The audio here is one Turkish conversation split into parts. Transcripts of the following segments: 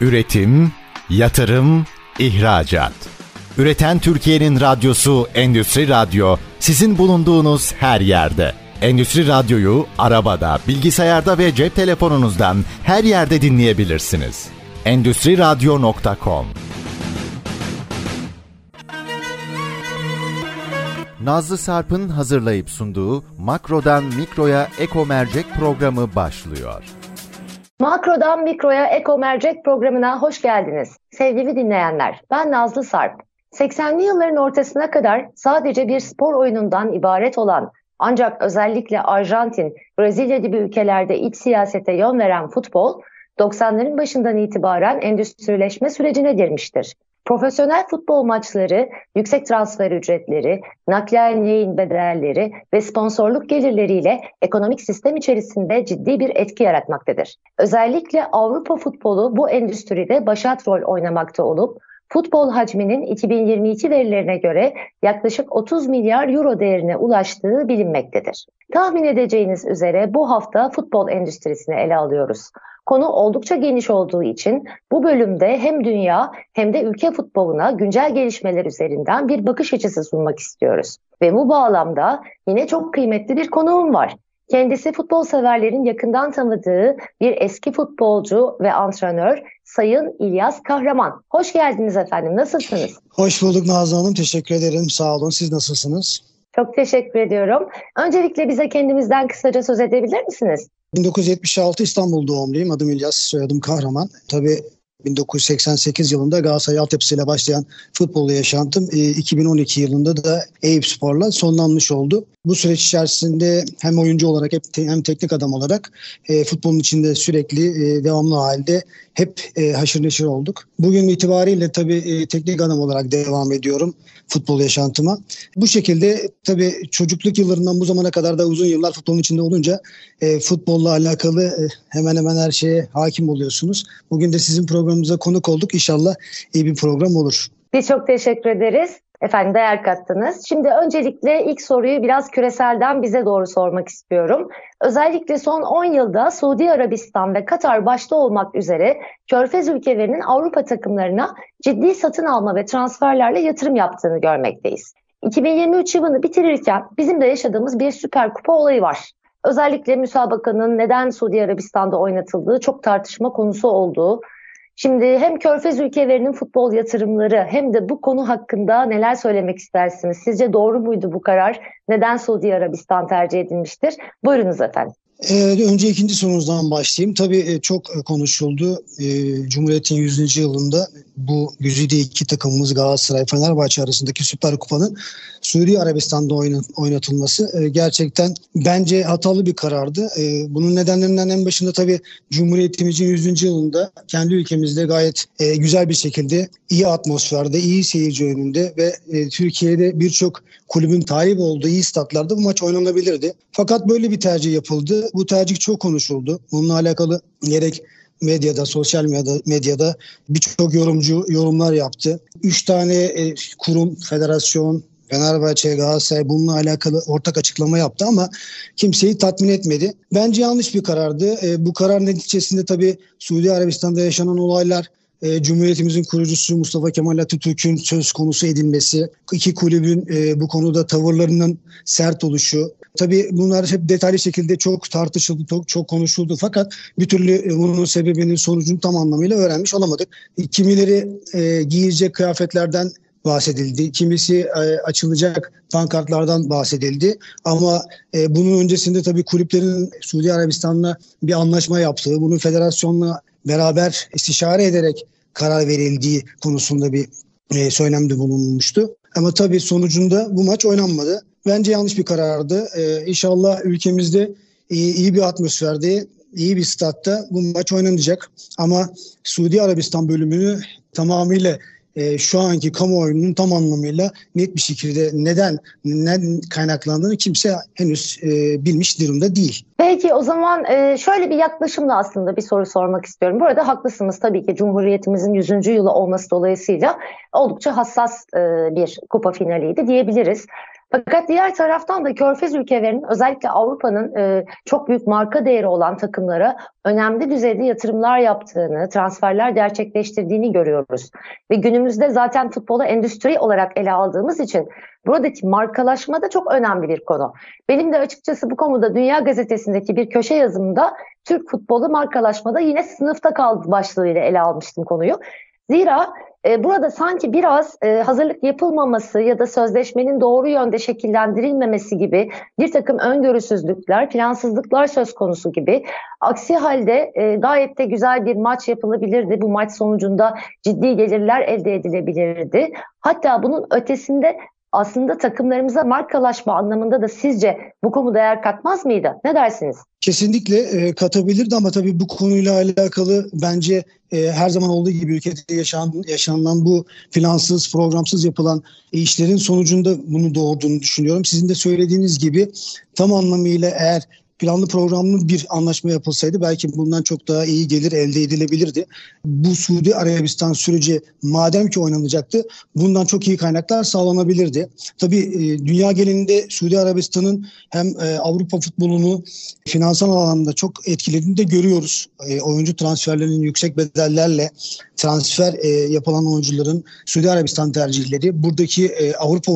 Üretim, yatırım, ihracat. Üreten Türkiye'nin radyosu Endüstri Radyo sizin bulunduğunuz her yerde. Endüstri Radyo'yu arabada, bilgisayarda ve cep telefonunuzdan her yerde dinleyebilirsiniz. Endüstri Radyo.com Nazlı Sarp'ın hazırlayıp sunduğu Makro'dan Mikro'ya Eko Mercek programı başlıyor. Makro'dan Mikro'ya Eko Mercek programına hoş geldiniz. Sevgili dinleyenler, ben Nazlı Sarp. 80'li yılların ortasına kadar sadece bir spor oyunundan ibaret olan ancak özellikle Arjantin, Brezilya gibi ülkelerde iç siyasete yön veren futbol, 90'ların başından itibaren endüstrileşme sürecine girmiştir. Profesyonel futbol maçları, yüksek transfer ücretleri, yayın bedelleri ve sponsorluk gelirleriyle ekonomik sistem içerisinde ciddi bir etki yaratmaktadır. Özellikle Avrupa futbolu bu endüstride başat rol oynamakta olup futbol hacminin 2022 verilerine göre yaklaşık 30 milyar euro değerine ulaştığı bilinmektedir. Tahmin edeceğiniz üzere bu hafta futbol endüstrisini ele alıyoruz. Konu oldukça geniş olduğu için bu bölümde hem dünya hem de ülke futboluna güncel gelişmeler üzerinden bir bakış açısı sunmak istiyoruz. Ve bu bağlamda yine çok kıymetli bir konuğum var. Kendisi futbol severlerin yakından tanıdığı bir eski futbolcu ve antrenör Sayın İlyas Kahraman. Hoş geldiniz efendim. Nasılsınız? Hoş bulduk Nazlı Hanım. Teşekkür ederim. Sağ olun. Siz nasılsınız? Çok teşekkür ediyorum. Öncelikle bize kendimizden kısaca söz edebilir misiniz? 1976 İstanbul doğumluyum. Adım İlyas, soyadım Kahraman. Tabii 1988 yılında Galatasaray altyapısıyla başlayan futbol yaşantım 2012 e, yılında da Eyüp Spor'la sonlanmış oldu. Bu süreç içerisinde hem oyuncu olarak hem teknik adam olarak e, futbolun içinde sürekli e, devamlı halde hep e, haşır neşir olduk. Bugün itibariyle tabii e, teknik adam olarak devam ediyorum futbol yaşantıma. Bu şekilde tabii çocukluk yıllarından bu zamana kadar da uzun yıllar futbolun içinde olunca e, futbolla alakalı e, hemen hemen her şeye hakim oluyorsunuz. Bugün de sizin programımıza konuk olduk. İnşallah iyi bir program olur. Biz çok teşekkür ederiz. Efendim değer kattınız. Şimdi öncelikle ilk soruyu biraz küreselden bize doğru sormak istiyorum. Özellikle son 10 yılda Suudi Arabistan ve Katar başta olmak üzere Körfez ülkelerinin Avrupa takımlarına ciddi satın alma ve transferlerle yatırım yaptığını görmekteyiz. 2023 yılını bitirirken bizim de yaşadığımız bir Süper Kupa olayı var. Özellikle müsabakanın neden Suudi Arabistan'da oynatıldığı çok tartışma konusu olduğu, Şimdi hem Körfez ülkelerinin futbol yatırımları hem de bu konu hakkında neler söylemek istersiniz? Sizce doğru muydu bu karar? Neden Suudi Arabistan tercih edilmiştir? Buyurunuz efendim. Ee, önce ikinci sorunuzdan başlayayım. Tabii e, çok e, konuşuldu. Ee, Cumhuriyet'in 100. yılında bu güzide iki takımımız Galatasaray Fenerbahçe arasındaki Süper Kupa'nın Suriye Arabistan'da oynatılması e, gerçekten bence hatalı bir karardı. Bunun nedenlerinden en başında tabii Cumhuriyetimizin 100. yılında kendi ülkemizde gayet güzel bir şekilde iyi atmosferde, iyi seyirci önünde ve Türkiye'de birçok kulübün talip olduğu iyi statlarda bu maç oynanabilirdi. Fakat böyle bir tercih yapıldı. Bu tercih çok konuşuldu. Bununla alakalı gerek medyada, sosyal medyada, medyada birçok yorumcu yorumlar yaptı. Üç tane e, kurum, federasyon, Fenerbahçe, Galatasaray bununla alakalı ortak açıklama yaptı ama kimseyi tatmin etmedi. Bence yanlış bir karardı. E, bu karar neticesinde tabii Suudi Arabistan'da yaşanan olaylar e, Cumhuriyetimizin kurucusu Mustafa Kemal Atatürk'ün söz konusu edilmesi, iki kulübün e, bu konuda tavırlarının sert oluşu, Tabii bunlar hep detaylı şekilde çok tartışıldı, çok, çok konuşuldu fakat bir türlü e, bunun sebebinin sonucunu tam anlamıyla öğrenmiş olamadık. Kimileri e, giyecek kıyafetlerden bahsedildi. Kimisi e, açılacak pankartlardan bahsedildi. Ama e, bunun öncesinde tabii kulüplerin Suudi Arabistan'la bir anlaşma yaptığı, bunu federasyonla beraber istişare ederek karar verildiği konusunda bir e, söylemde bulunmuştu. Ama tabii sonucunda bu maç oynanmadı. Bence yanlış bir karardı. Ee, inşallah ülkemizde iyi, iyi bir atmosferde, iyi bir statta bu maç oynanacak. Ama Suudi Arabistan bölümünü tamamıyla e, şu anki kamuoyunun tam anlamıyla net bir şekilde neden ne kaynaklandığını kimse henüz e, bilmiş durumda değil. Peki o zaman e, şöyle bir yaklaşımla aslında bir soru sormak istiyorum. Burada haklısınız tabii ki Cumhuriyetimizin 100. yılı olması dolayısıyla oldukça hassas e, bir kupa finaliydi diyebiliriz. Fakat diğer taraftan da Körfez ülkelerinin özellikle Avrupa'nın e, çok büyük marka değeri olan takımlara önemli düzeyde yatırımlar yaptığını, transferler gerçekleştirdiğini görüyoruz. Ve günümüzde zaten futbolu endüstri olarak ele aldığımız için buradaki markalaşma da çok önemli bir konu. Benim de açıkçası bu konuda Dünya Gazetesi'ndeki bir köşe yazımında Türk futbolu markalaşmada yine sınıfta kaldı başlığıyla ele almıştım konuyu. Zira e, burada sanki biraz e, hazırlık yapılmaması ya da sözleşmenin doğru yönde şekillendirilmemesi gibi bir takım öngörüsüzlükler, plansızlıklar söz konusu gibi. Aksi halde e, gayet de güzel bir maç yapılabilirdi. Bu maç sonucunda ciddi gelirler elde edilebilirdi. Hatta bunun ötesinde aslında takımlarımıza markalaşma anlamında da sizce bu konu değer katmaz mıydı? Ne dersiniz? Kesinlikle e, katabilirdi ama tabii bu konuyla alakalı bence e, her zaman olduğu gibi ülkede yaşan, yaşanılan bu plansız, programsız yapılan işlerin sonucunda bunu doğurduğunu düşünüyorum. Sizin de söylediğiniz gibi tam anlamıyla eğer planlı programlı bir anlaşma yapılsaydı belki bundan çok daha iyi gelir elde edilebilirdi. Bu Suudi Arabistan süreci madem ki oynanacaktı bundan çok iyi kaynaklar sağlanabilirdi. Tabii e, dünya genelinde Suudi Arabistan'ın hem e, Avrupa futbolunu finansal anlamda çok etkilediğini de görüyoruz. E, oyuncu transferlerinin yüksek bedellerle transfer yapılan oyuncuların Suudi Arabistan tercihleri buradaki Avrupa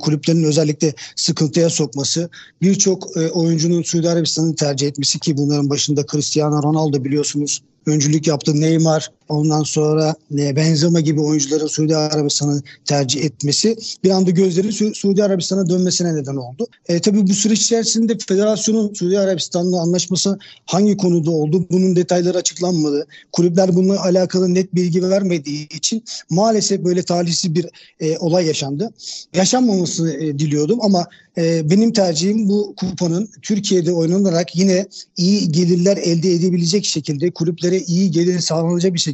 kulüplerinin özellikle sıkıntıya sokması birçok oyuncunun Suudi Arabistan Arabistan'ı tercih etmesi ki bunların başında Cristiano Ronaldo biliyorsunuz öncülük yaptı. Neymar ondan sonra Benzema gibi oyuncuların Suudi Arabistan'ı tercih etmesi bir anda gözleri Su- Suudi Arabistan'a dönmesine neden oldu. E, tabii bu süreç içerisinde federasyonun Suudi Arabistan'la anlaşması hangi konuda oldu? Bunun detayları açıklanmadı. Kulüpler bununla alakalı net bilgi vermediği için maalesef böyle talihsiz bir e, olay yaşandı. Yaşanmamasını e, diliyordum ama e, benim tercihim bu kupanın Türkiye'de oynanarak yine iyi gelirler elde edebilecek şekilde kulüplere iyi gelir sağlanacak bir şekilde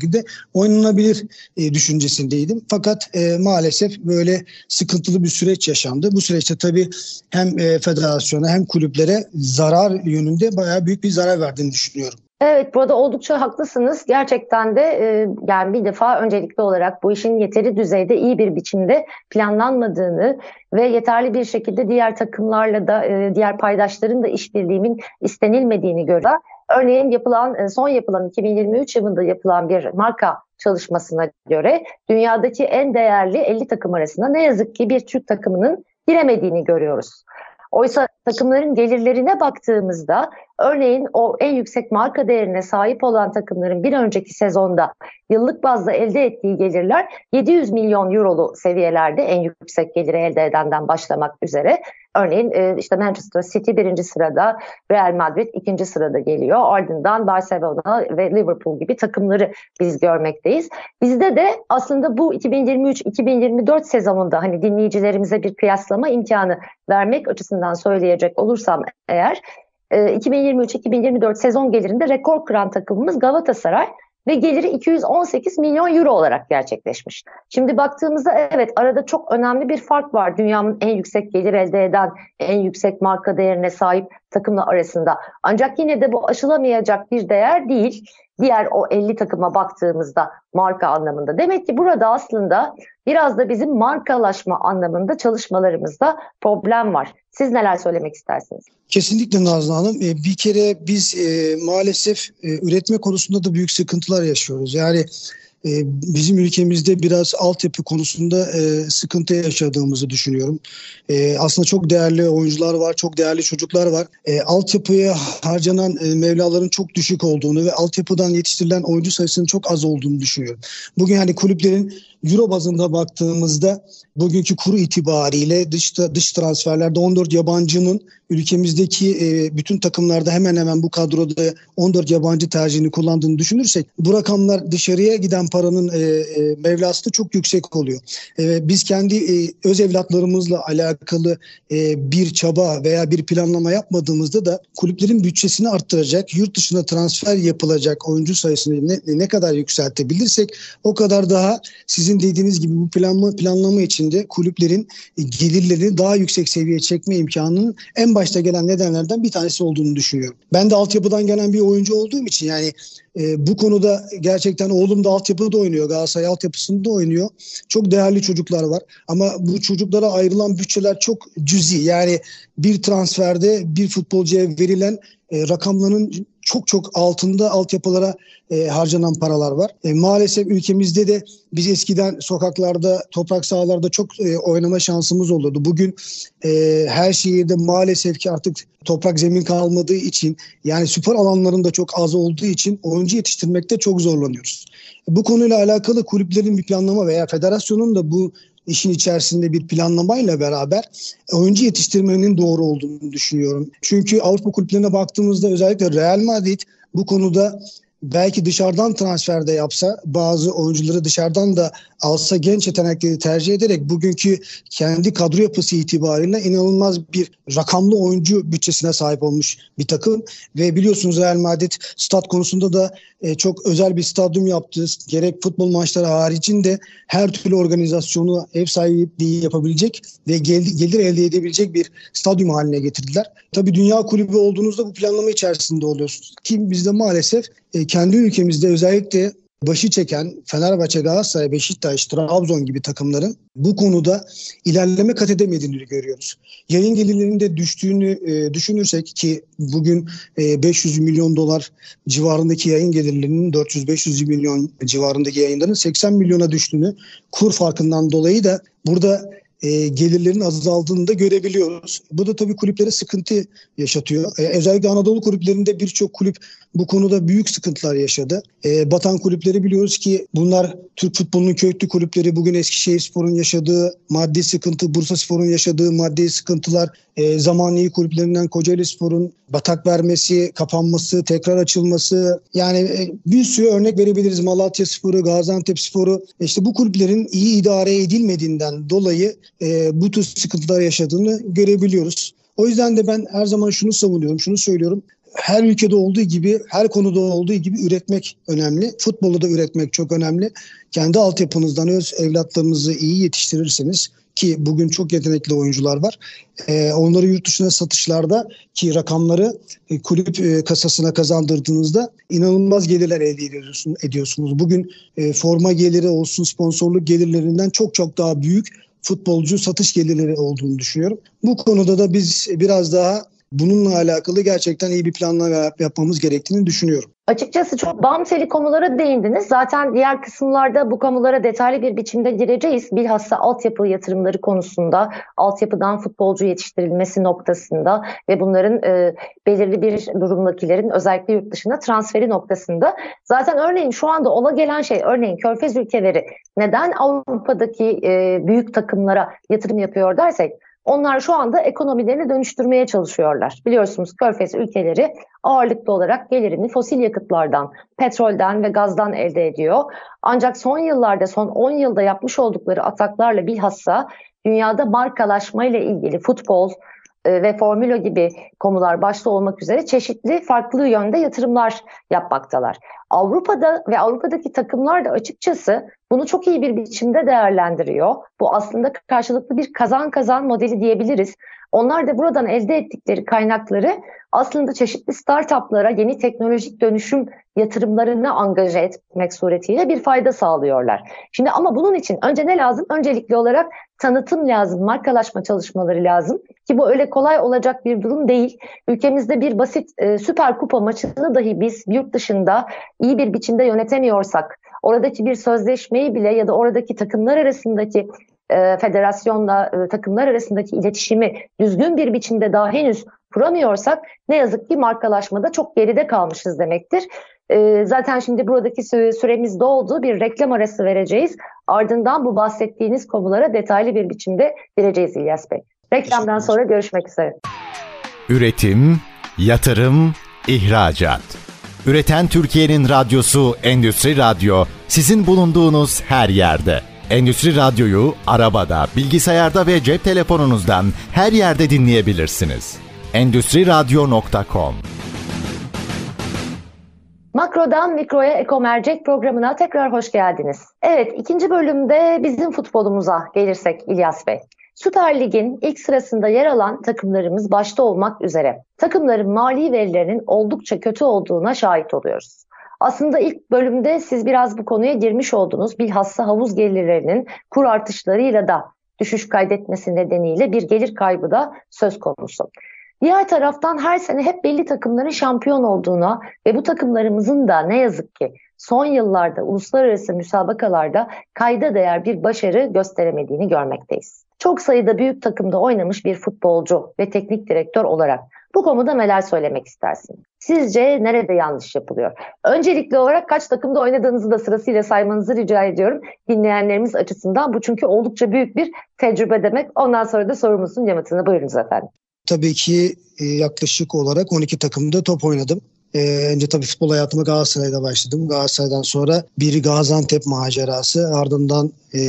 oynanabilir e, düşüncesindeydim. Fakat e, maalesef böyle sıkıntılı bir süreç yaşandı. Bu süreçte tabii hem e, federasyona hem kulüplere zarar yönünde bayağı büyük bir zarar verdiğini düşünüyorum. Evet burada oldukça haklısınız. Gerçekten de e, yani bir defa öncelikli olarak bu işin yeteri düzeyde iyi bir biçimde planlanmadığını ve yeterli bir şekilde diğer takımlarla da e, diğer paydaşların da işbirliğinin istenilmediğini göre örneğin yapılan e, son yapılan 2023 yılında yapılan bir marka çalışmasına göre dünyadaki en değerli 50 takım arasında ne yazık ki bir Türk takımının giremediğini görüyoruz. Oysa takımların gelirlerine baktığımızda örneğin o en yüksek marka değerine sahip olan takımların bir önceki sezonda yıllık bazda elde ettiği gelirler 700 milyon eurolu seviyelerde en yüksek geliri elde edenden başlamak üzere. Örneğin e, işte Manchester City birinci sırada, Real Madrid ikinci sırada geliyor. Ardından Barcelona ve Liverpool gibi takımları biz görmekteyiz. Bizde de aslında bu 2023-2024 sezonunda hani dinleyicilerimize bir kıyaslama imkanı vermek açısından söyleyecek olursam eğer 2023-2024 e, sezon gelirinde rekor kıran takımımız Galatasaray ve geliri 218 milyon euro olarak gerçekleşmiş. Şimdi baktığımızda evet arada çok önemli bir fark var. Dünyanın en yüksek gelir elde eden, en yüksek marka değerine sahip takımla arasında. Ancak yine de bu aşılamayacak bir değer değil. Diğer o 50 takıma baktığımızda marka anlamında. Demek ki burada aslında biraz da bizim markalaşma anlamında çalışmalarımızda problem var. Siz neler söylemek istersiniz? Kesinlikle Nazlı Hanım. E, bir kere biz e, maalesef e, üretme konusunda da büyük sıkıntılar yaşıyoruz. Yani e, bizim ülkemizde biraz altyapı konusunda e, sıkıntı yaşadığımızı düşünüyorum. E, aslında çok değerli oyuncular var, çok değerli çocuklar var. E, altyapıya harcanan e, mevlaların çok düşük olduğunu ve altyapıdan yetiştirilen oyuncu sayısının çok az olduğunu düşünüyorum. Bugün hani kulüplerin Euro bazında baktığımızda bugünkü kuru itibariyle dış, dış transferlerde 14 yabancının ülkemizdeki e, bütün takımlarda hemen hemen bu kadroda 14 yabancı tercihini kullandığını düşünürsek bu rakamlar dışarıya giden paranın e, e, mevlası da çok yüksek oluyor. E, biz kendi e, öz evlatlarımızla alakalı e, bir çaba veya bir planlama yapmadığımızda da kulüplerin bütçesini arttıracak, yurt dışına transfer yapılacak oyuncu sayısını ne, ne kadar yükseltebilirsek o kadar daha sizin dediğiniz gibi bu planlama, planlama içinde kulüplerin gelirlerini daha yüksek seviyeye çekme imkanının en başta gelen nedenlerden bir tanesi olduğunu düşünüyorum. Ben de altyapıdan gelen bir oyuncu olduğum için yani E, bu konuda gerçekten oğlum da altyapıda oynuyor. Galatasaray altyapısında oynuyor. Çok değerli çocuklar var. Ama bu çocuklara ayrılan bütçeler çok cüzi. Yani bir transferde bir futbolcuya verilen e, rakamların çok çok altında altyapılara e, harcanan paralar var. E, maalesef ülkemizde de biz eskiden sokaklarda, toprak sahalarda çok e, oynama şansımız olurdu. Bugün e, her şehirde maalesef ki artık toprak zemin kalmadığı için yani spor alanlarında çok az olduğu için oyuncu yetiştirmekte çok zorlanıyoruz. Bu konuyla alakalı kulüplerin bir planlama veya federasyonun da bu işin içerisinde bir planlamayla beraber oyuncu yetiştirmenin doğru olduğunu düşünüyorum. Çünkü Avrupa kulüplerine baktığımızda özellikle Real Madrid bu konuda belki dışarıdan transferde yapsa bazı oyuncuları dışarıdan da alsa genç yetenekleri tercih ederek bugünkü kendi kadro yapısı itibariyle inanılmaz bir rakamlı oyuncu bütçesine sahip olmuş bir takım ve biliyorsunuz Real Madrid stat konusunda da e, çok özel bir stadyum yaptı. Gerek futbol maçları haricinde her türlü organizasyonu ev sahipliği yapabilecek ve gelir elde edebilecek bir stadyum haline getirdiler. Tabii dünya kulübü olduğunuzda bu planlama içerisinde oluyorsunuz. Ki bizde maalesef e, kendi ülkemizde özellikle başı çeken Fenerbahçe, Galatasaray, Beşiktaş, Trabzon gibi takımların bu konuda ilerleme kat edemediğini görüyoruz. Yayın gelirlerinde düştüğünü e, düşünürsek ki bugün e, 500 milyon dolar civarındaki yayın gelirlerinin 400-500 milyon civarındaki yayınların 80 milyona düştüğünü kur farkından dolayı da burada e, gelirlerin azaldığını da görebiliyoruz. Bu da tabii kulüplere sıkıntı yaşatıyor. E, özellikle Anadolu kulüplerinde birçok kulüp bu konuda büyük sıkıntılar yaşadı. E, batan kulüpleri biliyoruz ki bunlar Türk futbolunun köklü kulüpleri. Bugün Eskişehir Spor'un yaşadığı maddi sıkıntı, Bursa Spor'un yaşadığı maddi sıkıntılar, e, zamanlı kulüplerinden Kocaeli Spor'un batak vermesi, kapanması, tekrar açılması. Yani e, bir sürü örnek verebiliriz. Malatya Spor'u, Gaziantep Spor'u. İşte bu kulüplerin iyi idare edilmediğinden dolayı e, bu tür sıkıntılar yaşadığını görebiliyoruz. O yüzden de ben her zaman şunu savunuyorum, şunu söylüyorum her ülkede olduğu gibi, her konuda olduğu gibi üretmek önemli. Futbolu da üretmek çok önemli. Kendi altyapınızdan öz evlatlarınızı iyi yetiştirirseniz ki bugün çok yetenekli oyuncular var. E, onları yurt dışına satışlarda ki rakamları e, kulüp e, kasasına kazandırdığınızda inanılmaz gelirler elde ediyorsun, ediyorsunuz. Bugün e, forma geliri olsun, sponsorluk gelirlerinden çok çok daha büyük futbolcu satış gelirleri olduğunu düşünüyorum. Bu konuda da biz biraz daha bununla alakalı gerçekten iyi bir planlama yapmamız gerektiğini düşünüyorum. Açıkçası çok bağımseli konulara değindiniz. Zaten diğer kısımlarda bu konulara detaylı bir biçimde gireceğiz. Bilhassa altyapı yatırımları konusunda, altyapıdan futbolcu yetiştirilmesi noktasında ve bunların e, belirli bir durumdakilerin özellikle yurt dışında transferi noktasında. Zaten örneğin şu anda ola gelen şey, örneğin Körfez ülkeleri neden Avrupa'daki e, büyük takımlara yatırım yapıyor dersek, onlar şu anda ekonomilerini dönüştürmeye çalışıyorlar. Biliyorsunuz Körfez ülkeleri ağırlıklı olarak gelirini fosil yakıtlardan, petrolden ve gazdan elde ediyor. Ancak son yıllarda, son 10 yılda yapmış oldukları ataklarla bilhassa dünyada markalaşma ile ilgili futbol, e, ve Formula gibi konular başta olmak üzere çeşitli farklı yönde yatırımlar yapmaktalar. Avrupa'da ve Avrupa'daki takımlar da açıkçası bunu çok iyi bir biçimde değerlendiriyor. Bu aslında karşılıklı bir kazan kazan modeli diyebiliriz. Onlar da buradan elde ettikleri kaynakları aslında çeşitli startuplara yeni teknolojik dönüşüm yatırımlarını angaje etmek suretiyle bir fayda sağlıyorlar. Şimdi ama bunun için önce ne lazım? Öncelikli olarak tanıtım lazım, markalaşma çalışmaları lazım ki bu öyle kolay olacak bir durum değil. Ülkemizde bir basit e, Süper Kupa maçını dahi biz yurt dışında iyi bir biçimde yönetemiyorsak, oradaki bir sözleşmeyi bile ya da oradaki takımlar arasındaki e, federasyonla e, takımlar arasındaki iletişimi düzgün bir biçimde daha henüz kuramıyorsak ne yazık ki markalaşmada çok geride kalmışız demektir. E, zaten şimdi buradaki süremiz doldu. Bir reklam arası vereceğiz. Ardından bu bahsettiğiniz konulara detaylı bir biçimde gireceğiz İlyas Bey. Reklamdan sonra görüşmek üzere. Üretim, yatırım, ihracat. Üreten Türkiye'nin radyosu Endüstri Radyo sizin bulunduğunuz her yerde. Endüstri Radyo'yu arabada, bilgisayarda ve cep telefonunuzdan her yerde dinleyebilirsiniz. Endüstri Radyo.com Makrodan Mikro'ya Eko Mercek programına tekrar hoş geldiniz. Evet, ikinci bölümde bizim futbolumuza gelirsek İlyas Bey. Süper Lig'in ilk sırasında yer alan takımlarımız başta olmak üzere takımların mali verilerinin oldukça kötü olduğuna şahit oluyoruz. Aslında ilk bölümde siz biraz bu konuya girmiş oldunuz. Bilhassa havuz gelirlerinin kur artışlarıyla da düşüş kaydetmesi nedeniyle bir gelir kaybı da söz konusu. Diğer taraftan her sene hep belli takımların şampiyon olduğuna ve bu takımlarımızın da ne yazık ki son yıllarda uluslararası müsabakalarda kayda değer bir başarı gösteremediğini görmekteyiz. Çok sayıda büyük takımda oynamış bir futbolcu ve teknik direktör olarak bu konuda neler söylemek istersin? Sizce nerede yanlış yapılıyor? Öncelikli olarak kaç takımda oynadığınızı da sırasıyla saymanızı rica ediyorum. Dinleyenlerimiz açısından bu çünkü oldukça büyük bir tecrübe demek. Ondan sonra da sorumuzun yanıtını buyurunuz efendim. Tabii ki e, yaklaşık olarak 12 takımda top oynadım. Ee, önce tabii futbol hayatıma Galatasaray'da başladım. Galatasaray'dan sonra bir Gaziantep macerası, ardından e,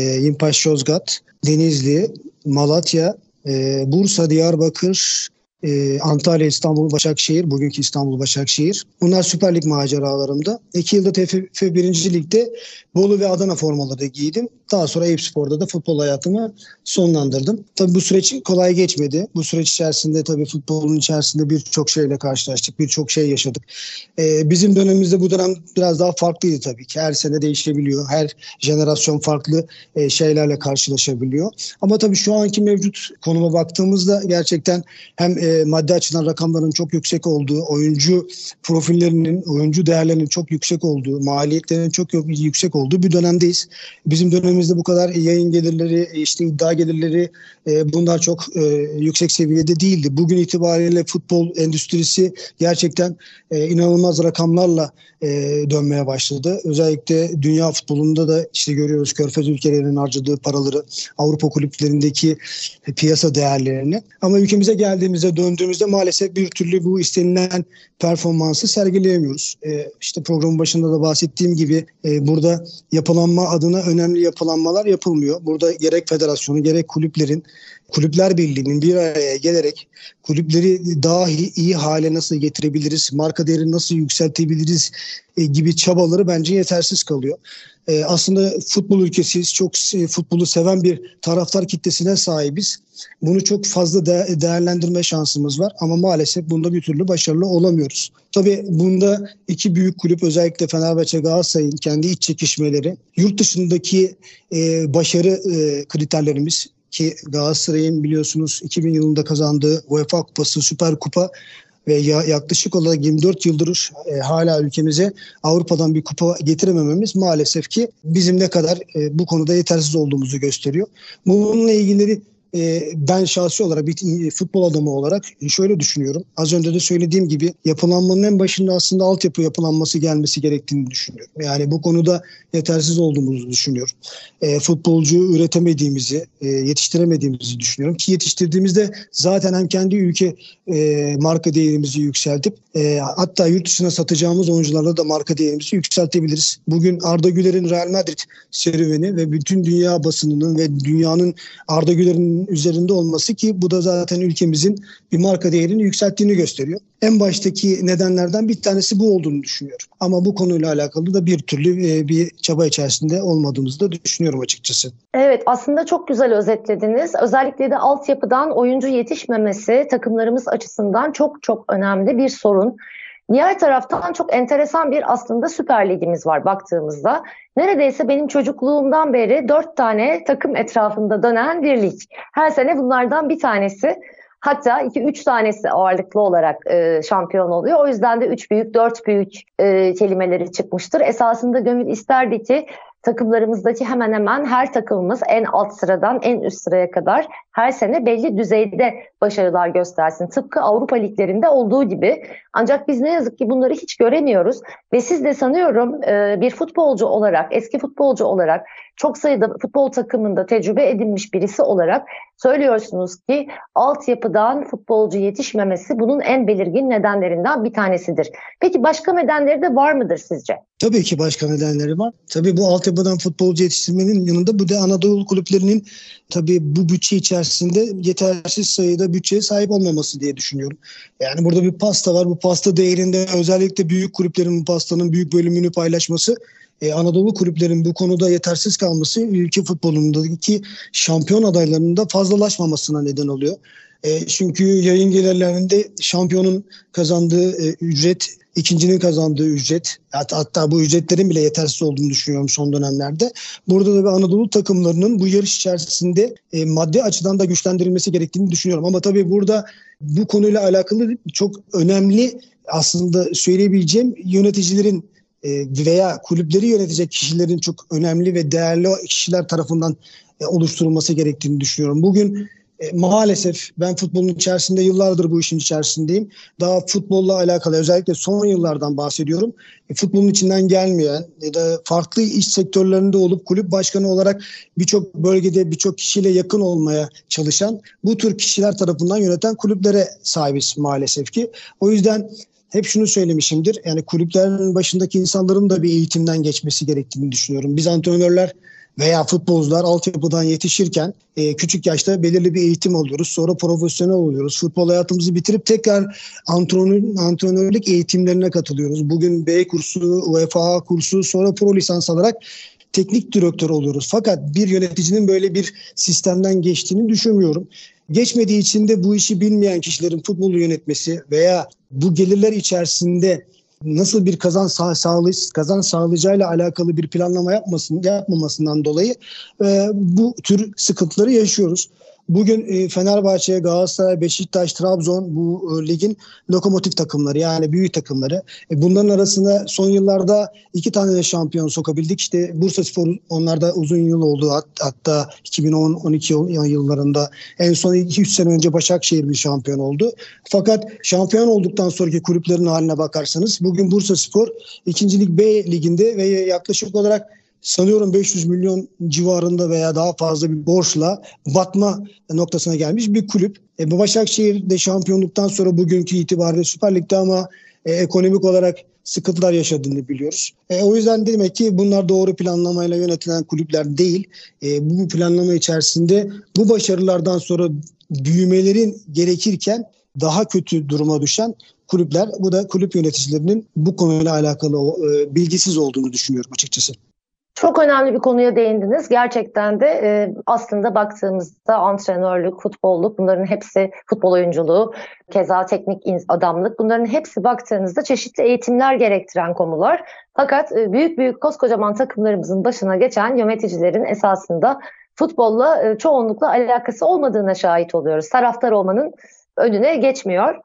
Yozgat, Denizli, Malatya, e, Bursa, Diyarbakır, e, Antalya, İstanbul, Başakşehir, bugünkü İstanbul, Başakşehir. Bunlar Süper Lig maceralarımda. İki yılda TFF 1. Lig'de Bolu ve Adana formaları giydim. Daha sonra Eyüp Spor'da da futbol hayatımı sonlandırdım. Tabii bu süreç kolay geçmedi. Bu süreç içerisinde tabii futbolun içerisinde birçok şeyle karşılaştık. Birçok şey yaşadık. Ee, bizim dönemimizde bu dönem biraz daha farklıydı tabii ki. Her sene değişebiliyor. Her jenerasyon farklı e, şeylerle karşılaşabiliyor. Ama tabii şu anki mevcut konuma baktığımızda gerçekten hem e, maddi açıdan rakamların çok yüksek olduğu, oyuncu profillerinin, oyuncu değerlerinin çok yüksek olduğu, maliyetlerinin çok yüksek olduğu bir dönemdeyiz. Bizim dönemimiz ülkemizde bu kadar yayın gelirleri, işte iddia gelirleri e, bunlar çok e, yüksek seviyede değildi. Bugün itibariyle futbol endüstrisi gerçekten e, inanılmaz rakamlarla e, dönmeye başladı. Özellikle dünya futbolunda da işte görüyoruz Körfez ülkelerinin harcadığı paraları, Avrupa kulüplerindeki piyasa değerlerini. Ama ülkemize geldiğimizde, döndüğümüzde maalesef bir türlü bu istenilen performansı sergileyemiyoruz. E, işte programın başında da bahsettiğim gibi e, burada yapılanma adına önemli yapılanmalar yapılmıyor. Burada gerek federasyonu gerek kulüplerin Kulüpler Birliği'nin bir araya gelerek kulüpleri daha iyi hale nasıl getirebiliriz, marka değerini nasıl yükseltebiliriz e, gibi çabaları bence yetersiz kalıyor. E, aslında futbol ülkesiyiz, çok futbolu seven bir taraftar kitlesine sahibiz. Bunu çok fazla de- değerlendirme şansımız var ama maalesef bunda bir türlü başarılı olamıyoruz. Tabii bunda iki büyük kulüp özellikle Fenerbahçe Galatasaray'ın kendi iç çekişmeleri, yurt dışındaki e, başarı e, kriterlerimiz ki Galatasaray'ın biliyorsunuz 2000 yılında kazandığı UEFA Kupası, Süper Kupa ve ya, yaklaşık olarak 24 yıldır e, hala ülkemize Avrupa'dan bir kupa getiremememiz maalesef ki bizim ne kadar e, bu konuda yetersiz olduğumuzu gösteriyor. Bununla ilgili e, ben şahsi olarak bir e, futbol adamı olarak şöyle düşünüyorum. Az önce de söylediğim gibi yapılanmanın en başında aslında altyapı yapılanması gelmesi gerektiğini düşünüyorum. Yani bu konuda yetersiz olduğumuzu düşünüyorum. E, futbolcu üretemediğimizi, e, yetiştiremediğimizi düşünüyorum. Ki yetiştirdiğimizde zaten hem kendi ülke e, marka değerimizi yükseltip e, hatta yurt dışına satacağımız oyuncularla da marka değerimizi yükseltebiliriz. Bugün Arda Güler'in Real Madrid serüveni ve bütün dünya basınının ve dünyanın Arda Güler'in üzerinde olması ki bu da zaten ülkemizin bir marka değerini yükselttiğini gösteriyor. En baştaki nedenlerden bir tanesi bu olduğunu düşünüyorum. Ama bu konuyla alakalı da bir türlü e, bir çaba içerisinde olmadığımızı da düşünüyorum açıkçası. Evet aslında çok güzel özetlediniz. Özellikle de altyapıdan oyuncu yetişmemesi takımlarımız açısından çok çok önemli bir sorun. Diğer taraftan çok enteresan bir aslında Süper Ligimiz var baktığımızda. Neredeyse benim çocukluğumdan beri dört tane takım etrafında dönen bir lig. Her sene bunlardan bir tanesi Hatta iki üç tanesi ağırlıklı olarak e, şampiyon oluyor. O yüzden de üç büyük, dört büyük e, kelimeleri çıkmıştır. Esasında gönül isterdi ki takımlarımızdaki hemen hemen her takımımız en alt sıradan en üst sıraya kadar her sene belli düzeyde başarılar göstersin. Tıpkı Avrupa liglerinde olduğu gibi. Ancak biz ne yazık ki bunları hiç göremiyoruz ve siz de sanıyorum e, bir futbolcu olarak, eski futbolcu olarak çok sayıda futbol takımında tecrübe edinmiş birisi olarak söylüyorsunuz ki altyapıdan futbolcu yetişmemesi bunun en belirgin nedenlerinden bir tanesidir. Peki başka nedenleri de var mıdır sizce? Tabii ki başka nedenleri var. Tabii bu altyapıdan futbolcu yetiştirmenin yanında bu da Anadolu kulüplerinin tabii bu bütçe içerisinde yetersiz sayıda bütçeye sahip olmaması diye düşünüyorum. Yani burada bir pasta var. Bu pasta değerinde özellikle büyük kulüplerin bu pastanın büyük bölümünü paylaşması e, Anadolu kulüplerin bu konuda yetersiz kalması ülke futbolundaki şampiyon adaylarının da fazlalaşmamasına neden oluyor. E, çünkü yayın gelirlerinde şampiyonun kazandığı e, ücret ikincinin kazandığı ücret hatta, bu ücretlerin bile yetersiz olduğunu düşünüyorum son dönemlerde. Burada da Anadolu takımlarının bu yarış içerisinde e, maddi açıdan da güçlendirilmesi gerektiğini düşünüyorum. Ama tabii burada bu konuyla alakalı çok önemli aslında söyleyebileceğim yöneticilerin e, veya kulüpleri yönetecek kişilerin çok önemli ve değerli kişiler tarafından e, oluşturulması gerektiğini düşünüyorum. Bugün e, maalesef ben futbolun içerisinde yıllardır bu işin içerisindeyim. Daha futbolla alakalı özellikle son yıllardan bahsediyorum. E, futbolun içinden gelmeyen ya da farklı iş sektörlerinde olup kulüp başkanı olarak birçok bölgede birçok kişiyle yakın olmaya çalışan bu tür kişiler tarafından yöneten kulüplere sahibiz maalesef ki. O yüzden hep şunu söylemişimdir. Yani kulüplerin başındaki insanların da bir eğitimden geçmesi gerektiğini düşünüyorum. Biz antrenörler veya futbolcular altyapıdan yetişirken e, küçük yaşta belirli bir eğitim alıyoruz. Sonra profesyonel oluyoruz. Futbol hayatımızı bitirip tekrar antrenör, antrenörlük eğitimlerine katılıyoruz. Bugün B kursu, UEFA kursu sonra pro lisans alarak teknik direktör oluyoruz. Fakat bir yöneticinin böyle bir sistemden geçtiğini düşünmüyorum. Geçmediği için de bu işi bilmeyen kişilerin futbolu yönetmesi veya bu gelirler içerisinde nasıl bir kazan sağ, sağlay kazan sağlayacağıyla alakalı bir planlama yapmasın yapmamasından dolayı e, bu tür sıkıntıları yaşıyoruz. Bugün e, Fenerbahçe, Galatasaray, Beşiktaş, Trabzon bu e, ligin lokomotif takımları yani büyük takımları. E, bunların arasında son yıllarda iki tane de şampiyon sokabildik. İşte Bursa Spor onlarda uzun yıl oldu. Hat, hatta 2010-12 yıllarında en son 2-3 sene önce Başakşehir bir şampiyon oldu. Fakat şampiyon olduktan sonraki kulüplerin haline bakarsanız bugün Bursa Spor 2. Lig B liginde ve yaklaşık olarak sanıyorum 500 milyon civarında veya daha fazla bir borçla batma noktasına gelmiş bir kulüp. E, Başakşehir de şampiyonluktan sonra bugünkü itibariyle Süper Lig'de ama e, ekonomik olarak sıkıntılar yaşadığını biliyoruz. E, o yüzden demek ki bunlar doğru planlamayla yönetilen kulüpler değil. E, bu planlama içerisinde bu başarılardan sonra büyümelerin gerekirken daha kötü duruma düşen kulüpler. Bu da kulüp yöneticilerinin bu konuyla alakalı e, bilgisiz olduğunu düşünüyorum açıkçası. Çok önemli bir konuya değindiniz. Gerçekten de e, aslında baktığımızda antrenörlük, futbolluk bunların hepsi futbol oyunculuğu, keza teknik adamlık bunların hepsi baktığınızda çeşitli eğitimler gerektiren konular. Fakat e, büyük büyük koskocaman takımlarımızın başına geçen yöneticilerin esasında futbolla e, çoğunlukla alakası olmadığına şahit oluyoruz. Taraftar olmanın önüne geçmiyor.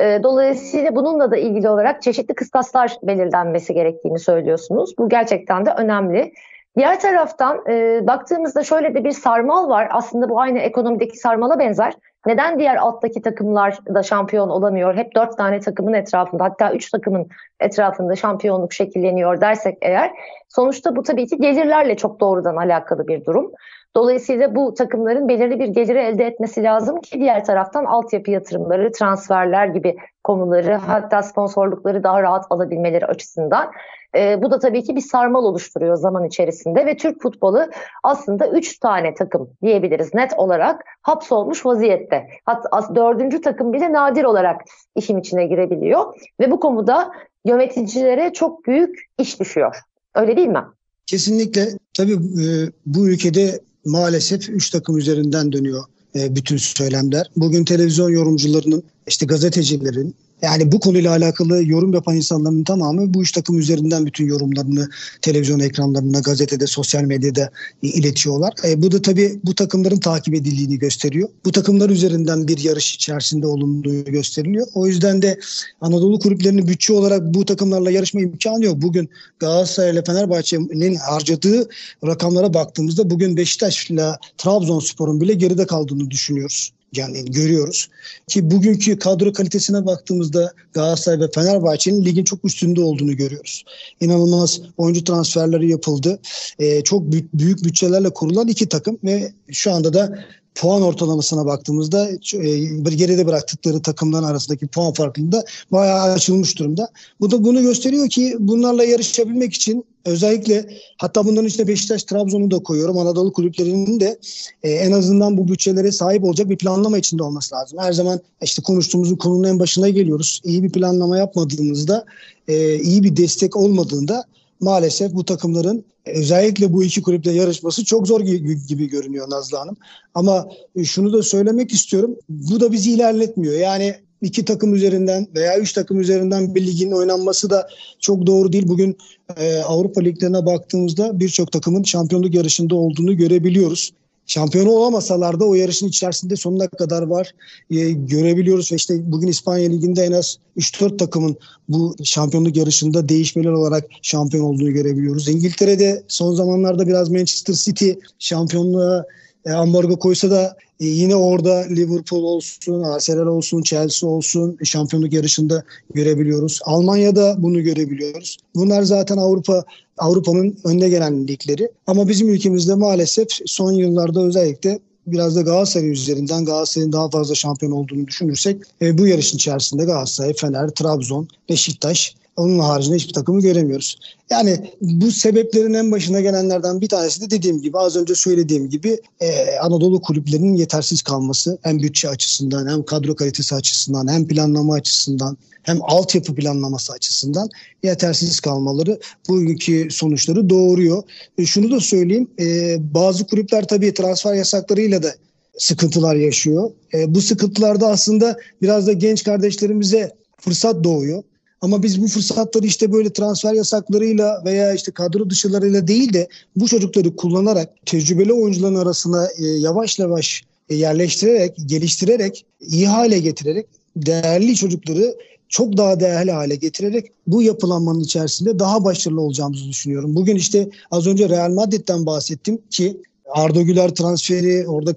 E, dolayısıyla bununla da ilgili olarak çeşitli kıstaslar belirlenmesi gerektiğini söylüyorsunuz. Bu gerçekten de önemli. Diğer taraftan e, baktığımızda şöyle de bir sarmal var. Aslında bu aynı ekonomideki sarmala benzer. Neden diğer alttaki takımlar da şampiyon olamıyor? Hep dört tane takımın etrafında hatta üç takımın etrafında şampiyonluk şekilleniyor dersek eğer sonuçta bu tabii ki gelirlerle çok doğrudan alakalı bir durum. Dolayısıyla bu takımların belirli bir geliri elde etmesi lazım ki diğer taraftan altyapı yatırımları, transferler gibi konuları hatta sponsorlukları daha rahat alabilmeleri açısından. E, bu da tabii ki bir sarmal oluşturuyor zaman içerisinde ve Türk futbolu aslında 3 tane takım diyebiliriz net olarak hapsolmuş vaziyette. Hatta dördüncü takım bile nadir olarak işin içine girebiliyor ve bu konuda yöneticilere çok büyük iş düşüyor. Öyle değil mi? Kesinlikle. Tabii e, bu ülkede maalesef 3 takım üzerinden dönüyor e, bütün söylemler. Bugün televizyon yorumcularının, işte gazetecilerin, yani bu konuyla alakalı yorum yapan insanların tamamı bu üç takım üzerinden bütün yorumlarını televizyon ekranlarına, gazetede, sosyal medyada iletiyorlar. E, bu da tabii bu takımların takip edildiğini gösteriyor. Bu takımlar üzerinden bir yarış içerisinde olunduğu gösteriliyor. O yüzden de Anadolu kulüplerinin bütçe olarak bu takımlarla yarışma imkanı yok. Bugün Galatasaray ile Fenerbahçe'nin harcadığı rakamlara baktığımızda bugün Beşiktaş ile Trabzonspor'un bile geride kaldığını düşünüyoruz yani görüyoruz. Ki bugünkü kadro kalitesine baktığımızda Galatasaray ve Fenerbahçe'nin ligin çok üstünde olduğunu görüyoruz. İnanılmaz oyuncu transferleri yapıldı. Ee, çok büyük, büyük bütçelerle kurulan iki takım ve şu anda da puan ortalamasına baktığımızda bir geride bıraktıkları takımların arasındaki puan farkında bayağı açılmış durumda. Bu da bunu gösteriyor ki bunlarla yarışabilmek için özellikle hatta bunların içinde Beşiktaş, Trabzon'u da koyuyorum. Anadolu kulüplerinin de e, en azından bu bütçelere sahip olacak bir planlama içinde olması lazım. Her zaman işte konuştuğumuzun konunun en başına geliyoruz. İyi bir planlama yapmadığımızda, e, iyi bir destek olmadığında maalesef bu takımların özellikle bu iki kulüple yarışması çok zor gibi görünüyor Nazlı Hanım. Ama e, şunu da söylemek istiyorum. Bu da bizi ilerletmiyor. Yani iki takım üzerinden veya üç takım üzerinden bir ligin oynanması da çok doğru değil. Bugün e, Avrupa liglerine baktığımızda birçok takımın şampiyonluk yarışında olduğunu görebiliyoruz. Şampiyonu olamasalar da o yarışın içerisinde sonuna kadar var e, görebiliyoruz. Ve işte bugün İspanya Ligi'nde en az 3-4 takımın bu şampiyonluk yarışında değişmeler olarak şampiyon olduğunu görebiliyoruz. İngiltere'de son zamanlarda biraz Manchester City şampiyonluğa e, ambargo koysa da e, yine orada Liverpool olsun, Arsenal olsun, Chelsea olsun şampiyonluk yarışında görebiliyoruz. Almanya'da bunu görebiliyoruz. Bunlar zaten Avrupa Avrupa'nın önde gelen ligleri. Ama bizim ülkemizde maalesef son yıllarda özellikle biraz da Galatasaray üzerinden Galatasaray'ın daha fazla şampiyon olduğunu düşünürsek e, bu yarışın içerisinde Galatasaray, Fener, Trabzon, Beşiktaş onun haricinde hiçbir takımı göremiyoruz. Yani bu sebeplerin en başına gelenlerden bir tanesi de dediğim gibi az önce söylediğim gibi e, Anadolu kulüplerinin yetersiz kalması hem bütçe açısından hem kadro kalitesi açısından hem planlama açısından hem altyapı planlaması açısından yetersiz kalmaları bugünkü sonuçları doğuruyor. E, şunu da söyleyeyim e, bazı kulüpler tabii transfer yasaklarıyla da sıkıntılar yaşıyor. E, bu sıkıntılarda aslında biraz da genç kardeşlerimize fırsat doğuyor. Ama biz bu fırsatları işte böyle transfer yasaklarıyla veya işte kadro dışılarıyla değil de bu çocukları kullanarak tecrübeli oyuncuların arasına e, yavaş yavaş e, yerleştirerek, geliştirerek, iyi hale getirerek değerli çocukları çok daha değerli hale getirerek bu yapılanmanın içerisinde daha başarılı olacağımızı düşünüyorum. Bugün işte az önce Real Madrid'den bahsettim ki Arda Güler transferi, orada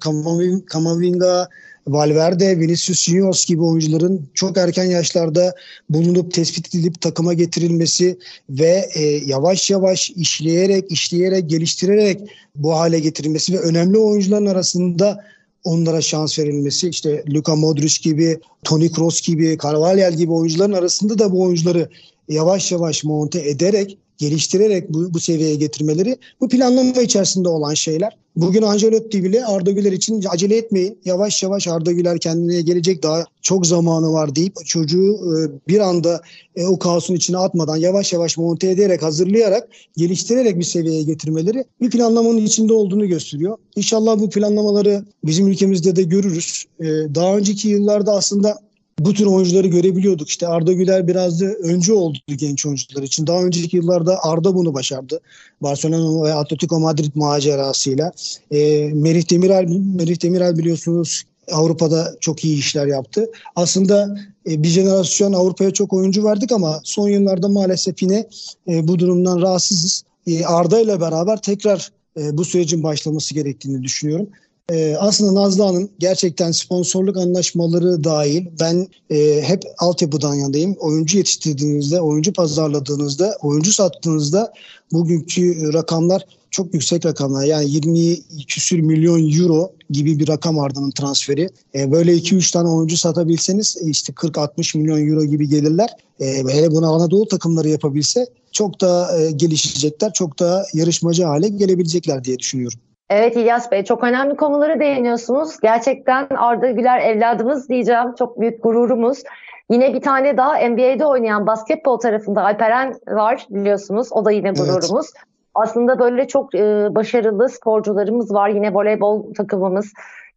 Kamavinga, Valverde, Vinicius Juniors gibi oyuncuların çok erken yaşlarda bulunup tespit edilip takıma getirilmesi ve e, yavaş yavaş işleyerek, işleyerek, geliştirerek bu hale getirilmesi ve önemli oyuncuların arasında onlara şans verilmesi işte Luka Modric gibi, Toni Kroos gibi, Carvalhal gibi oyuncuların arasında da bu oyuncuları yavaş yavaş monte ederek geliştirerek bu, bu seviyeye getirmeleri bu planlama içerisinde olan şeyler. Bugün Ancelotti bile Arda Güler için acele etmeyin. Yavaş yavaş Arda Güler kendine gelecek daha çok zamanı var deyip çocuğu e, bir anda e, o kaosun içine atmadan yavaş yavaş monte ederek, hazırlayarak, geliştirerek bir seviyeye getirmeleri bir planlamanın içinde olduğunu gösteriyor. İnşallah bu planlamaları bizim ülkemizde de görürüz. E, daha önceki yıllarda aslında bu tür oyuncuları görebiliyorduk. İşte Arda Güler biraz da önce oldu genç oyuncular için. Daha önceki yıllarda Arda bunu başardı. Barcelona ve Atletico Madrid macerasıyla. E, Merih Demiral, Merih Demiral biliyorsunuz Avrupa'da çok iyi işler yaptı. Aslında e, bir jenerasyon Avrupa'ya çok oyuncu verdik ama son yıllarda maalesef yine e, bu durumdan rahatsızız. E, Arda ile beraber tekrar e, bu sürecin başlaması gerektiğini düşünüyorum. Ee, aslında Nazlı Hanım gerçekten sponsorluk anlaşmaları dahil ben e, hep altyapıdan yanayım. Oyuncu yetiştirdiğinizde, oyuncu pazarladığınızda, oyuncu sattığınızda bugünkü rakamlar çok yüksek rakamlar. Yani 20 küsür milyon euro gibi bir rakam Arda'nın transferi. E, böyle 2-3 tane oyuncu satabilseniz e, işte 40-60 milyon euro gibi gelirler. E, hele bunu Anadolu takımları yapabilse çok daha e, gelişecekler, çok daha yarışmacı hale gelebilecekler diye düşünüyorum. Evet İlyas Bey çok önemli konuları değiniyorsunuz. Gerçekten Arda Güler evladımız diyeceğim. Çok büyük gururumuz. Yine bir tane daha NBA'de oynayan basketbol tarafında Alperen var biliyorsunuz. O da yine gururumuz. Evet. Aslında böyle çok e, başarılı sporcularımız var. Yine voleybol takımımız.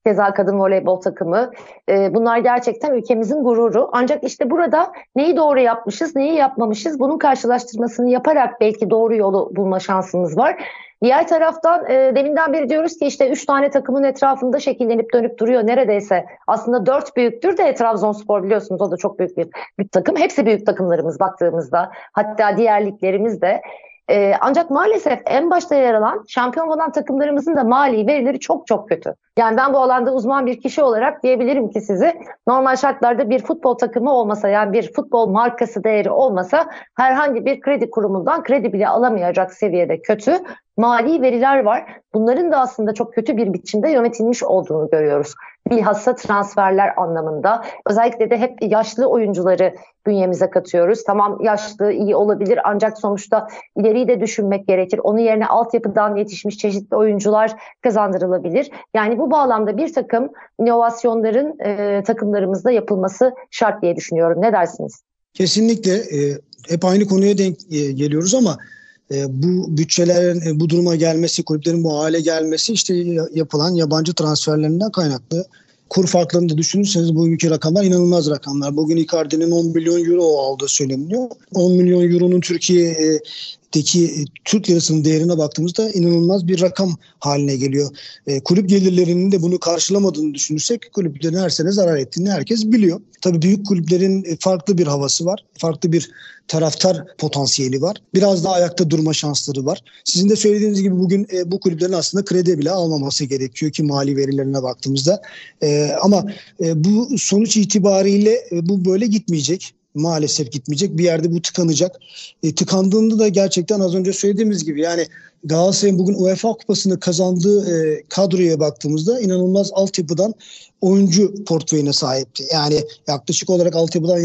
Keza kadın voleybol takımı. E, bunlar gerçekten ülkemizin gururu. Ancak işte burada neyi doğru yapmışız, neyi yapmamışız bunun karşılaştırmasını yaparak belki doğru yolu bulma şansımız var. Diğer taraftan e, deminden beri diyoruz ki işte üç tane takımın etrafında şekillenip dönüp duruyor neredeyse. Aslında dört büyüktür de Trabzonspor biliyorsunuz o da çok büyük bir, bir takım. Hepsi büyük takımlarımız baktığımızda. Hatta diğer liglerimiz de. E, ancak maalesef en başta yer alan şampiyon olan takımlarımızın da mali verileri çok çok kötü. Yani ben bu alanda uzman bir kişi olarak diyebilirim ki sizi normal şartlarda bir futbol takımı olmasa yani bir futbol markası değeri olmasa herhangi bir kredi kurumundan kredi bile alamayacak seviyede kötü mali veriler var. Bunların da aslında çok kötü bir biçimde yönetilmiş olduğunu görüyoruz. Bilhassa transferler anlamında. Özellikle de hep yaşlı oyuncuları bünyemize katıyoruz. Tamam yaşlı iyi olabilir ancak sonuçta ileriyi de düşünmek gerekir. Onun yerine altyapıdan yetişmiş çeşitli oyuncular kazandırılabilir. Yani bu bağlamda bir takım inovasyonların e, takımlarımızda yapılması şart diye düşünüyorum. Ne dersiniz? Kesinlikle e, hep aynı konuya denk e, geliyoruz ama bu bütçelerin e, bu duruma gelmesi, kulüplerin bu hale gelmesi işte yapılan yabancı transferlerinden kaynaklı. kur farklarını da düşünürseniz bugünkü rakamlar inanılmaz rakamlar. Bugün Icardi'nin 10 milyon euro aldığı söyleniyor. 10 milyon euronun Türkiye Teki e, Türk lirasının değerine baktığımızda inanılmaz bir rakam haline geliyor. E, kulüp gelirlerinin de bunu karşılamadığını düşünürsek kulüplerin her sene zarar ettiğini herkes biliyor. Tabii büyük kulüplerin e, farklı bir havası var. Farklı bir taraftar potansiyeli var. Biraz daha ayakta durma şansları var. Sizin de söylediğiniz gibi bugün e, bu kulüplerin aslında kredi bile almaması gerekiyor ki mali verilerine baktığımızda. E, ama e, bu sonuç itibariyle e, bu böyle gitmeyecek maalesef gitmeyecek. Bir yerde bu tıkanacak. E, tıkandığında da gerçekten az önce söylediğimiz gibi yani Galatasaray'ın bugün UEFA kupasını kazandığı e, kadroya baktığımızda inanılmaz altyapıdan oyuncu portföyüne sahipti. Yani yaklaşık olarak altyapıdan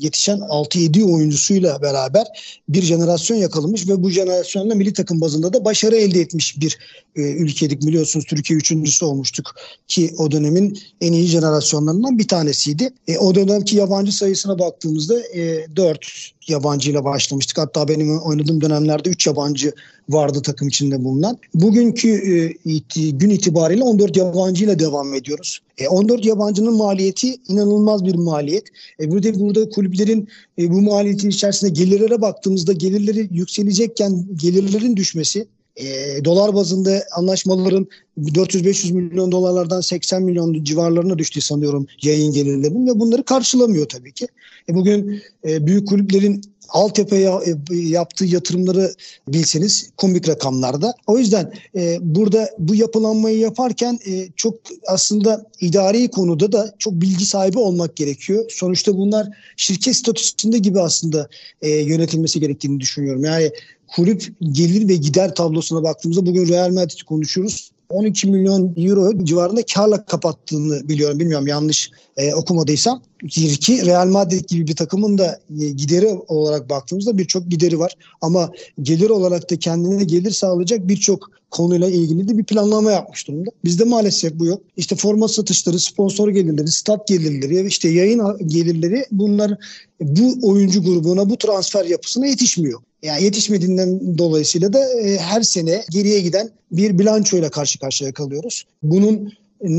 yetişen 6-7 oyuncusuyla beraber bir jenerasyon yakalamış ve bu jenerasyonla milli takım bazında da başarı elde etmiş bir e, ülkedik. Biliyorsunuz Türkiye üçüncüsü olmuştuk ki o dönemin en iyi jenerasyonlarından bir tanesiydi. E, o dönemki yabancı sayısına baktığımızda e, 4 yabancıyla başlamıştık. Hatta benim oynadığım dönemlerde 3 yabancı vardı takım içinde bulunan. Bugünkü e, gün itibariyle 14 yabancıyla devam ediyoruz. E, 14 yabancının maliyeti inanılmaz bir maliyet. E, burada burada kulüplerin e, bu maliyetin içerisinde gelirlere baktığımızda gelirleri yükselecekken gelirlerin düşmesi e, dolar bazında anlaşmaların 400-500 milyon dolarlardan 80 milyon civarlarına düştü sanıyorum yayın gelirlerinin ve bunları karşılamıyor tabii ki. E, bugün e, büyük kulüplerin altyapıya e, yaptığı yatırımları bilseniz komik rakamlarda. O yüzden e, burada bu yapılanmayı yaparken e, çok aslında idari konuda da çok bilgi sahibi olmak gerekiyor. Sonuçta bunlar şirket statüsünde gibi aslında e, yönetilmesi gerektiğini düşünüyorum. Yani kulüp gelir ve gider tablosuna baktığımızda bugün Real Madrid'i konuşuyoruz. 12 milyon euro civarında karla kapattığını biliyorum. Bilmiyorum yanlış e, okumadıysam. Ki Real Madrid gibi bir takımın da e, gideri olarak baktığımızda birçok gideri var. Ama gelir olarak da kendine gelir sağlayacak birçok konuyla ilgili de bir planlama yapmış durumda. Bizde maalesef bu yok. İşte forma satışları, sponsor gelirleri, stat gelirleri, işte yayın gelirleri bunlar bu oyuncu grubuna, bu transfer yapısına yetişmiyor. Yani yetişmediğinden dolayısıyla da e, her sene geriye giden bir bilançoyla karşı karşıya kalıyoruz. Bunun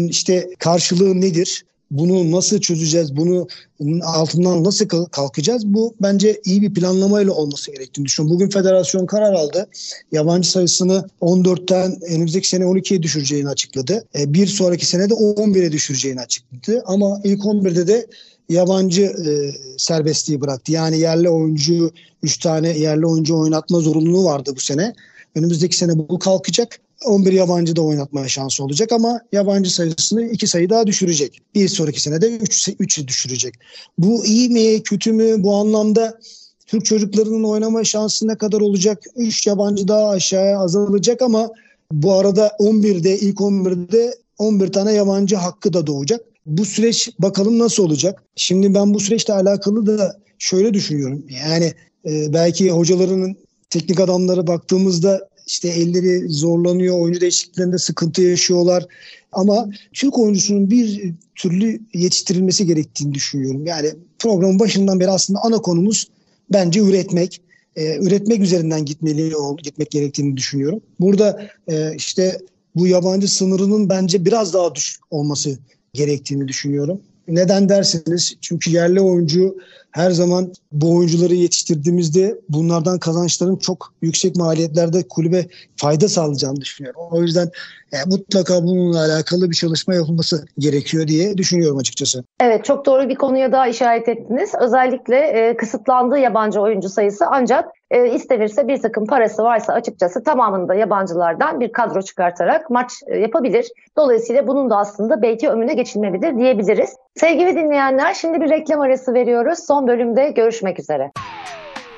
işte karşılığı nedir? Bunu nasıl çözeceğiz? Bunu altından nasıl kalkacağız? Bu bence iyi bir planlamayla olması gerektiğini düşünüyorum. Bugün federasyon karar aldı. Yabancı sayısını 14'ten önümüzdeki sene 12'ye düşüreceğini açıkladı. E, bir sonraki sene de 11'e düşüreceğini açıkladı. Ama ilk 11'de de yabancı e, serbestliği bıraktı. Yani yerli oyuncu 3 tane yerli oyuncu oynatma zorunluluğu vardı bu sene. Önümüzdeki sene bu kalkacak. 11 yabancı da oynatmaya şansı olacak ama yabancı sayısını 2 sayı daha düşürecek. Bir sonraki sene de 3 3'ü düşürecek. Bu iyi mi kötü mü bu anlamda Türk çocuklarının oynama şansı ne kadar olacak? 3 yabancı daha aşağıya azalacak ama bu arada 11'de ilk 11'de 11 tane yabancı hakkı da doğacak. Bu süreç bakalım nasıl olacak? Şimdi ben bu süreçle alakalı da şöyle düşünüyorum. Yani e, belki hocalarının teknik adamları baktığımızda işte elleri zorlanıyor, oyuncu değişikliklerinde sıkıntı yaşıyorlar. Ama Türk oyuncusunun bir türlü yetiştirilmesi gerektiğini düşünüyorum. Yani programın başından beri aslında ana konumuz bence üretmek. Ee, üretmek üzerinden gitmeli gitmek gerektiğini düşünüyorum. Burada e, işte bu yabancı sınırının bence biraz daha düşük olması gerektiğini düşünüyorum. Neden derseniz çünkü yerli oyuncu her zaman bu oyuncuları yetiştirdiğimizde bunlardan kazançların çok yüksek maliyetlerde kulübe fayda sağlayacağını düşünüyorum. O yüzden yani mutlaka bununla alakalı bir çalışma yapılması gerekiyor diye düşünüyorum açıkçası. Evet çok doğru bir konuya daha işaret ettiniz. Özellikle e, kısıtlandığı yabancı oyuncu sayısı ancak e, istenirse bir takım parası varsa açıkçası tamamında yabancılardan bir kadro çıkartarak maç e, yapabilir. Dolayısıyla bunun da aslında belki önüne geçilmelidir diyebiliriz. Sevgili dinleyenler şimdi bir reklam arası veriyoruz. Son bölümde görüşmek üzere.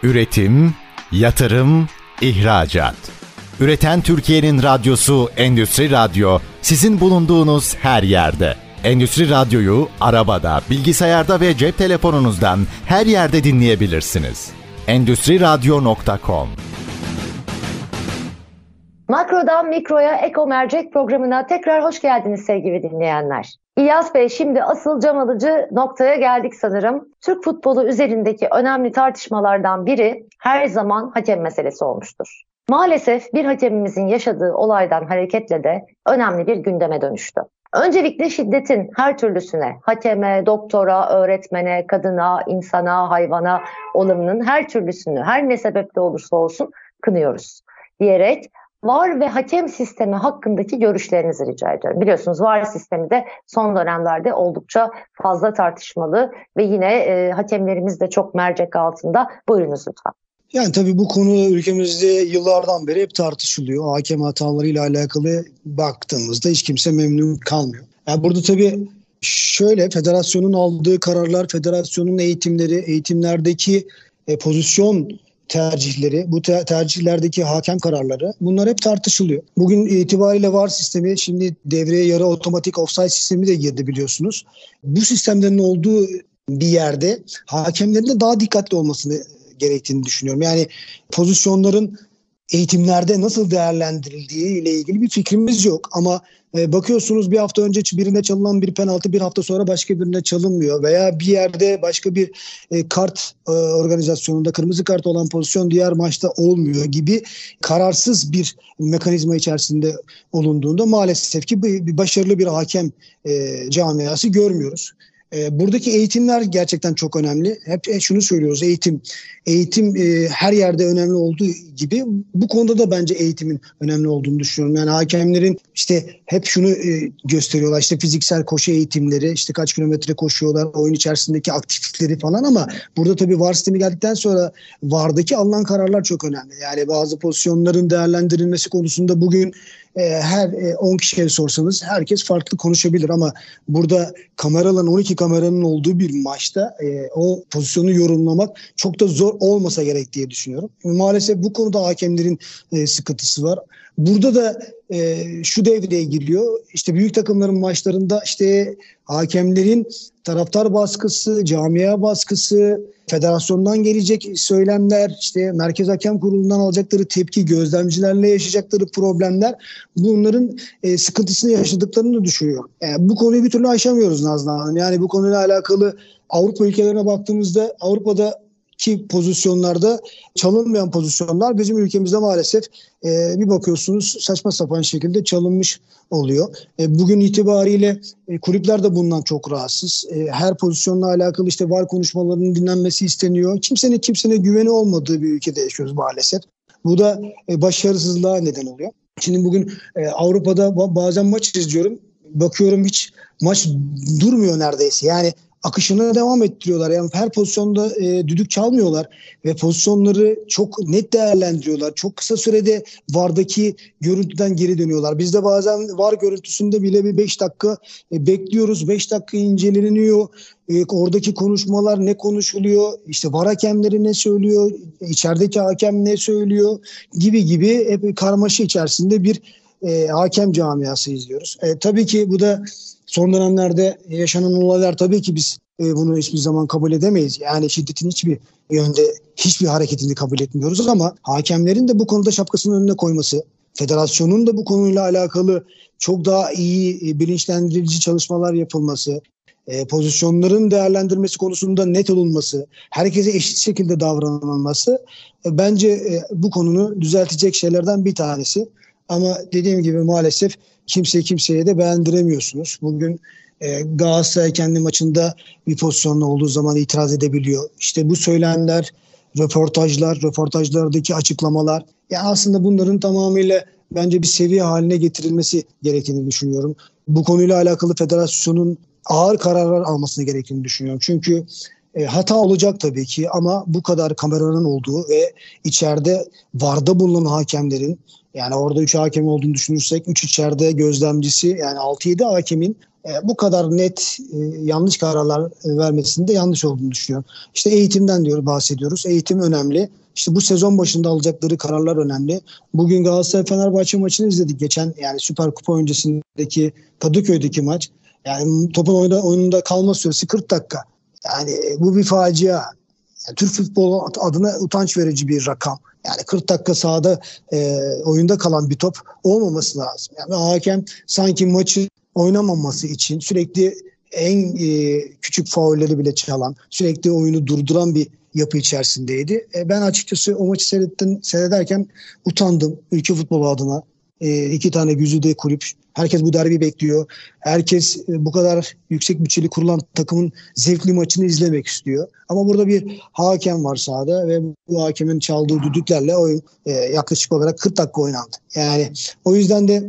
Üretim, yatırım, ihracat. Üreten Türkiye'nin radyosu Endüstri Radyo sizin bulunduğunuz her yerde. Endüstri Radyo'yu arabada, bilgisayarda ve cep telefonunuzdan her yerde dinleyebilirsiniz. Endüstri Radyo.com Makrodan Mikro'ya Eko Mercek programına tekrar hoş geldiniz sevgili dinleyenler. İyaz Bey şimdi asıl cam alıcı noktaya geldik sanırım. Türk futbolu üzerindeki önemli tartışmalardan biri her zaman hakem meselesi olmuştur. Maalesef bir hakemimizin yaşadığı olaydan hareketle de önemli bir gündeme dönüştü. Öncelikle şiddetin her türlüsüne, hakeme, doktora, öğretmene, kadına, insana, hayvana olumunun her türlüsünü, her ne sebeple olursa olsun kınıyoruz diyerek VAR ve hakem sistemi hakkındaki görüşlerinizi rica ediyorum. Biliyorsunuz VAR sistemi de son dönemlerde oldukça fazla tartışmalı ve yine e, hakemlerimiz de çok mercek altında. Buyurunuz lütfen. Yani tabii bu konu ülkemizde yıllardan beri hep tartışılıyor. Hakem hatalarıyla alakalı baktığımızda hiç kimse memnun kalmıyor. Yani burada tabii şöyle federasyonun aldığı kararlar, federasyonun eğitimleri, eğitimlerdeki e, pozisyon tercihleri, bu ter- tercihlerdeki hakem kararları bunlar hep tartışılıyor. Bugün itibariyle VAR sistemi şimdi devreye yarı otomatik offside sistemi de girdi biliyorsunuz. Bu sistemlerin olduğu bir yerde hakemlerin de daha dikkatli olmasını gerektiğini düşünüyorum. Yani pozisyonların eğitimlerde nasıl değerlendirildiği ile ilgili bir fikrimiz yok. Ama e, bakıyorsunuz bir hafta önce birine çalınan bir penaltı bir hafta sonra başka birine çalınmıyor. Veya bir yerde başka bir e, kart e, organizasyonunda kırmızı kart olan pozisyon diğer maçta olmuyor gibi kararsız bir mekanizma içerisinde olunduğunda maalesef ki bir, bir başarılı bir hakem e, camiası görmüyoruz. E, buradaki eğitimler gerçekten çok önemli. Hep şunu söylüyoruz eğitim. Eğitim e, her yerde önemli olduğu gibi bu konuda da bence eğitimin önemli olduğunu düşünüyorum. Yani hakemlerin işte hep şunu e, gösteriyorlar işte fiziksel koşu eğitimleri işte kaç kilometre koşuyorlar oyun içerisindeki aktiflikleri falan ama burada tabii VAR sistemi geldikten sonra VAR'daki alınan kararlar çok önemli. Yani bazı pozisyonların değerlendirilmesi konusunda bugün e, her 10 e, kişiye sorsanız herkes farklı konuşabilir ama burada kameraların 12 kameranın olduğu bir maçta e, o pozisyonu yorumlamak çok da zor olmasa gerek diye düşünüyorum. Maalesef bu konuda hakemlerin e, sıkıntısı var. Burada da e, şu devreye giriyor. İşte büyük takımların maçlarında işte hakemlerin taraftar baskısı, camia baskısı, federasyondan gelecek söylemler, işte Merkez Hakem Kurulu'ndan alacakları tepki, gözlemcilerle yaşayacakları problemler bunların e, sıkıntısını yaşadıklarını düşünüyor. Yani e, bu konuyu bir türlü aşamıyoruz Nazlı Hanım. Yani bu konuyla alakalı Avrupa ülkelerine baktığımızda Avrupa'da ki pozisyonlarda çalınmayan pozisyonlar bizim ülkemizde maalesef e, bir bakıyorsunuz saçma sapan şekilde çalınmış oluyor. E, bugün itibariyle e, kulüpler de bundan çok rahatsız. E, her pozisyonla alakalı işte var konuşmalarının dinlenmesi isteniyor. Kimsenin kimsene güveni olmadığı bir ülkede yaşıyoruz maalesef. Bu da e, başarısızlığa neden oluyor. Şimdi bugün e, Avrupa'da bazen maç izliyorum. Bakıyorum hiç maç durmuyor neredeyse. Yani akışına devam ettiriyorlar. Yani her pozisyonda e, düdük çalmıyorlar ve pozisyonları çok net değerlendiriyorlar. Çok kısa sürede VAR'daki görüntüden geri dönüyorlar. Biz de bazen VAR görüntüsünde bile bir 5 dakika e, bekliyoruz. 5 dakika inceleniyor. E, oradaki konuşmalar ne konuşuluyor? İşte VAR hakemleri ne söylüyor? İçerideki hakem ne söylüyor? Gibi gibi hep karmaşa içerisinde bir e, hakem camiası izliyoruz. E, tabii ki bu da son dönemlerde yaşanan olaylar tabii ki biz e, bunu hiçbir zaman kabul edemeyiz. Yani şiddetin hiçbir yönde hiçbir hareketini kabul etmiyoruz ama hakemlerin de bu konuda şapkasının önüne koyması, federasyonun da bu konuyla alakalı çok daha iyi e, bilinçlendirici çalışmalar yapılması, e, pozisyonların değerlendirmesi konusunda net olunması, herkese eşit şekilde davranılması e, bence e, bu konunu düzeltecek şeylerden bir tanesi. Ama dediğim gibi maalesef kimse kimseye de beğendiremiyorsunuz. Bugün e, Galatasaray kendi maçında bir pozisyonda olduğu zaman itiraz edebiliyor. İşte bu söylemler, röportajlar, röportajlardaki açıklamalar yani aslında bunların tamamıyla bence bir seviye haline getirilmesi gerektiğini düşünüyorum. Bu konuyla alakalı federasyonun ağır kararlar almasını gerektiğini düşünüyorum. Çünkü e, hata olacak tabii ki ama bu kadar kameranın olduğu ve içeride varda bulunan hakemlerin yani orada 3 hakem olduğunu düşünürsek 3 içeride gözlemcisi yani 6-7 hakemin e, bu kadar net e, yanlış kararlar vermesinde yanlış olduğunu düşünüyorum. İşte eğitimden diyor bahsediyoruz. Eğitim önemli. İşte bu sezon başında alacakları kararlar önemli. Bugün Galatasaray Fenerbahçe maçını izledik geçen yani Süper Kupa öncesindeki Kadıköy'deki maç. Yani topun oyunda, oyununda kalma süresi 40 dakika. Yani bu bir facia. Yani Türk futbolu adına utanç verici bir rakam. Yani 40 dakika sahada e, oyunda kalan bir top olmaması lazım. Yani hakem sanki maçı oynamaması için sürekli en e, küçük faulleri bile çalan, sürekli oyunu durduran bir yapı içerisindeydi. E, ben açıkçası o maçı seyrettim, seyrederken utandım ülke futbolu adına. E, iki tane güzide kulüp Herkes bu derbi bekliyor. Herkes e, bu kadar yüksek bütçeli kurulan takımın zevkli maçını izlemek istiyor. Ama burada bir hakem var sahada ve bu hakemin çaldığı düdüklerle oyun e, yaklaşık olarak 40 dakika oynandı. Yani o yüzden de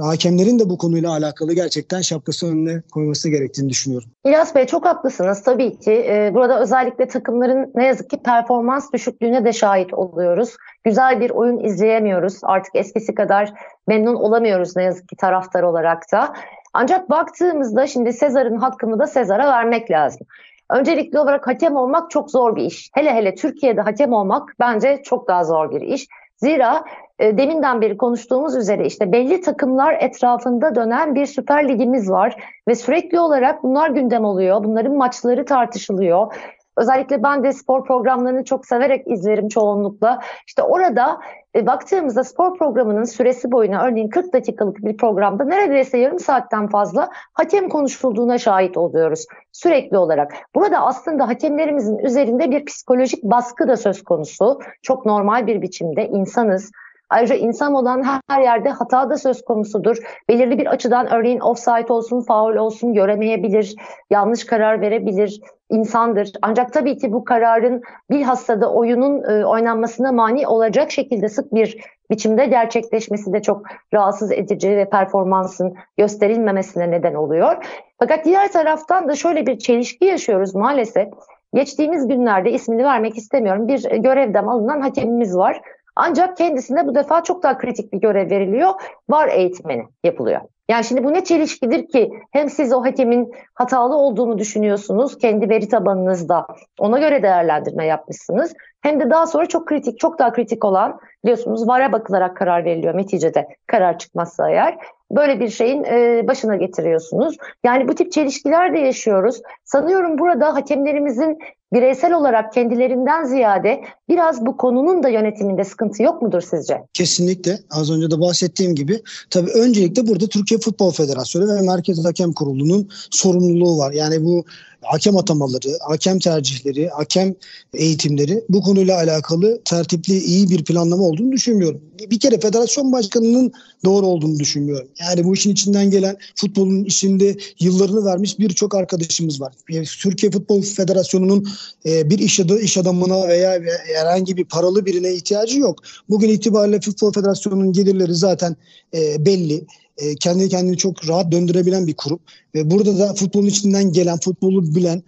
hakemlerin de bu konuyla alakalı gerçekten şapkası önüne koyması gerektiğini düşünüyorum. İlyas Bey çok haklısınız tabii ki. Ee, burada özellikle takımların ne yazık ki performans düşüklüğüne de şahit oluyoruz. Güzel bir oyun izleyemiyoruz. Artık eskisi kadar memnun olamıyoruz ne yazık ki taraftar olarak da. Ancak baktığımızda şimdi Sezar'ın hakkını da Sezar'a vermek lazım. Öncelikli olarak hakem olmak çok zor bir iş. Hele hele Türkiye'de hakem olmak bence çok daha zor bir iş. Zira e, deminden beri konuştuğumuz üzere işte belli takımlar etrafında dönen bir Süper Ligimiz var ve sürekli olarak bunlar gündem oluyor. Bunların maçları tartışılıyor. Özellikle ben de spor programlarını çok severek izlerim çoğunlukla. İşte orada e, baktığımızda spor programının süresi boyuna örneğin 40 dakikalık bir programda neredeyse yarım saatten fazla hakem konuşulduğuna şahit oluyoruz sürekli olarak. Burada aslında hakemlerimizin üzerinde bir psikolojik baskı da söz konusu. Çok normal bir biçimde insanız. Ayrıca insan olan her yerde hata da söz konusudur. Belirli bir açıdan örneğin offside olsun, faul olsun göremeyebilir, yanlış karar verebilir, insandır. Ancak tabii ki bu kararın bilhassa da oyunun e, oynanmasına mani olacak şekilde sık bir biçimde gerçekleşmesi de çok rahatsız edici ve performansın gösterilmemesine neden oluyor. Fakat diğer taraftan da şöyle bir çelişki yaşıyoruz maalesef. Geçtiğimiz günlerde ismini vermek istemiyorum bir görevden alınan hakemimiz var. Ancak kendisine bu defa çok daha kritik bir görev veriliyor. Var eğitmeni yapılıyor. Yani şimdi bu ne çelişkidir ki hem siz o hakemin hatalı olduğunu düşünüyorsunuz kendi veri tabanınızda ona göre değerlendirme yapmışsınız. Hem de daha sonra çok kritik, çok daha kritik olan biliyorsunuz VAR'a bakılarak karar veriliyor neticede karar çıkmazsa eğer. Böyle bir şeyin e, başına getiriyorsunuz. Yani bu tip çelişkiler de yaşıyoruz. Sanıyorum burada hakemlerimizin bireysel olarak kendilerinden ziyade biraz bu konunun da yönetiminde sıkıntı yok mudur sizce? Kesinlikle. Az önce de bahsettiğim gibi tabii öncelikle burada Türkiye Futbol Federasyonu ve Merkez Hakem Kurulu'nun sorumluluğu var. Yani bu hakem atamaları, hakem tercihleri, hakem eğitimleri bu konuyla alakalı tertipli iyi bir planlama olduğunu düşünmüyorum. Bir kere federasyon başkanının doğru olduğunu düşünmüyorum. Yani bu işin içinden gelen futbolun içinde yıllarını vermiş birçok arkadaşımız var. Türkiye Futbol Federasyonu'nun e, bir iş, adı, iş adamına veya herhangi bir paralı birine ihtiyacı yok. Bugün itibariyle Futbol Federasyonu'nun gelirleri zaten e, belli e, kendini kendini çok rahat döndürebilen bir kurum. Ve burada da futbolun içinden gelen, futbolu bilen,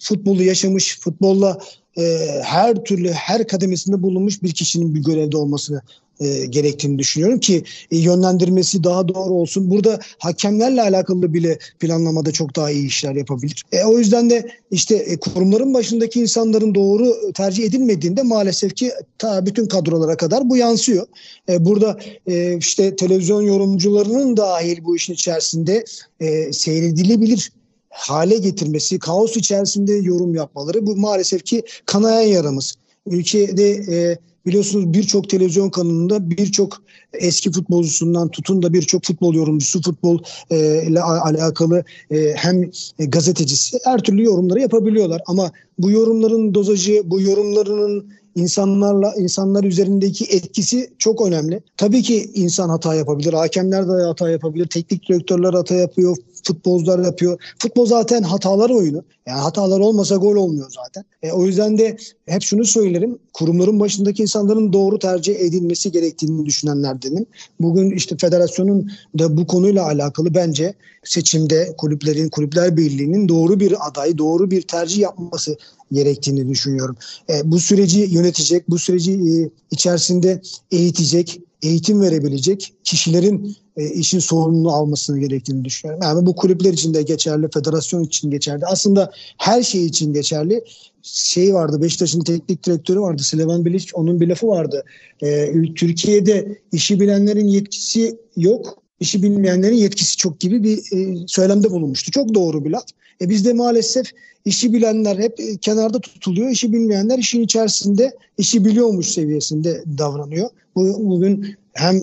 futbolu yaşamış, futbolla e, her türlü her kademesinde bulunmuş bir kişinin bir görevde olmasını e, gerektiğini düşünüyorum ki e, yönlendirmesi daha doğru olsun. Burada hakemlerle alakalı bile planlamada çok daha iyi işler yapabilir. E, o yüzden de işte e, kurumların başındaki insanların doğru tercih edilmediğinde maalesef ki ta bütün kadrolara kadar bu yansıyor. E, burada e, işte televizyon yorumcularının dahil bu işin içerisinde e, seyredilebilir hale getirmesi, kaos içerisinde yorum yapmaları bu maalesef ki kanayan yaramız. Ülkede e, Biliyorsunuz birçok televizyon kanalında birçok eski futbolcusundan tutun da birçok futbol yorumcusu, futbol e, ile alakalı e, hem gazetecisi her türlü yorumları yapabiliyorlar. Ama bu yorumların dozajı, bu yorumlarının insanlarla insanlar üzerindeki etkisi çok önemli. Tabii ki insan hata yapabilir, hakemler de hata yapabilir, teknik direktörler hata yapıyor, futbolcular yapıyor. Futbol zaten hatalar oyunu. Yani hatalar olmasa gol olmuyor zaten. E, o yüzden de hep şunu söylerim. Kurumların başındaki insanların doğru tercih edilmesi gerektiğini düşünenlerdenim. Bugün işte federasyonun da bu konuyla alakalı bence seçimde kulüplerin, kulüpler birliğinin doğru bir aday, doğru bir tercih yapması gerektiğini düşünüyorum. E, bu süreci yönetecek, bu süreci e, içerisinde eğitecek, eğitim verebilecek kişilerin e, işin sorumluluğu almasını gerektiğini düşünüyorum. Yani bu kulüpler için de geçerli, federasyon için geçerli. Aslında her şey için geçerli. Şey vardı, Beşiktaş'ın teknik direktörü vardı, Slevan Bilic, onun bir lafı vardı. E, Türkiye'de işi bilenlerin yetkisi yok, işi bilmeyenlerin yetkisi çok gibi bir e, söylemde bulunmuştu. Çok doğru bir laf. E bizde maalesef işi bilenler hep e, kenarda tutuluyor. İşi bilmeyenler işin içerisinde işi biliyormuş seviyesinde davranıyor. Bu, bugün hem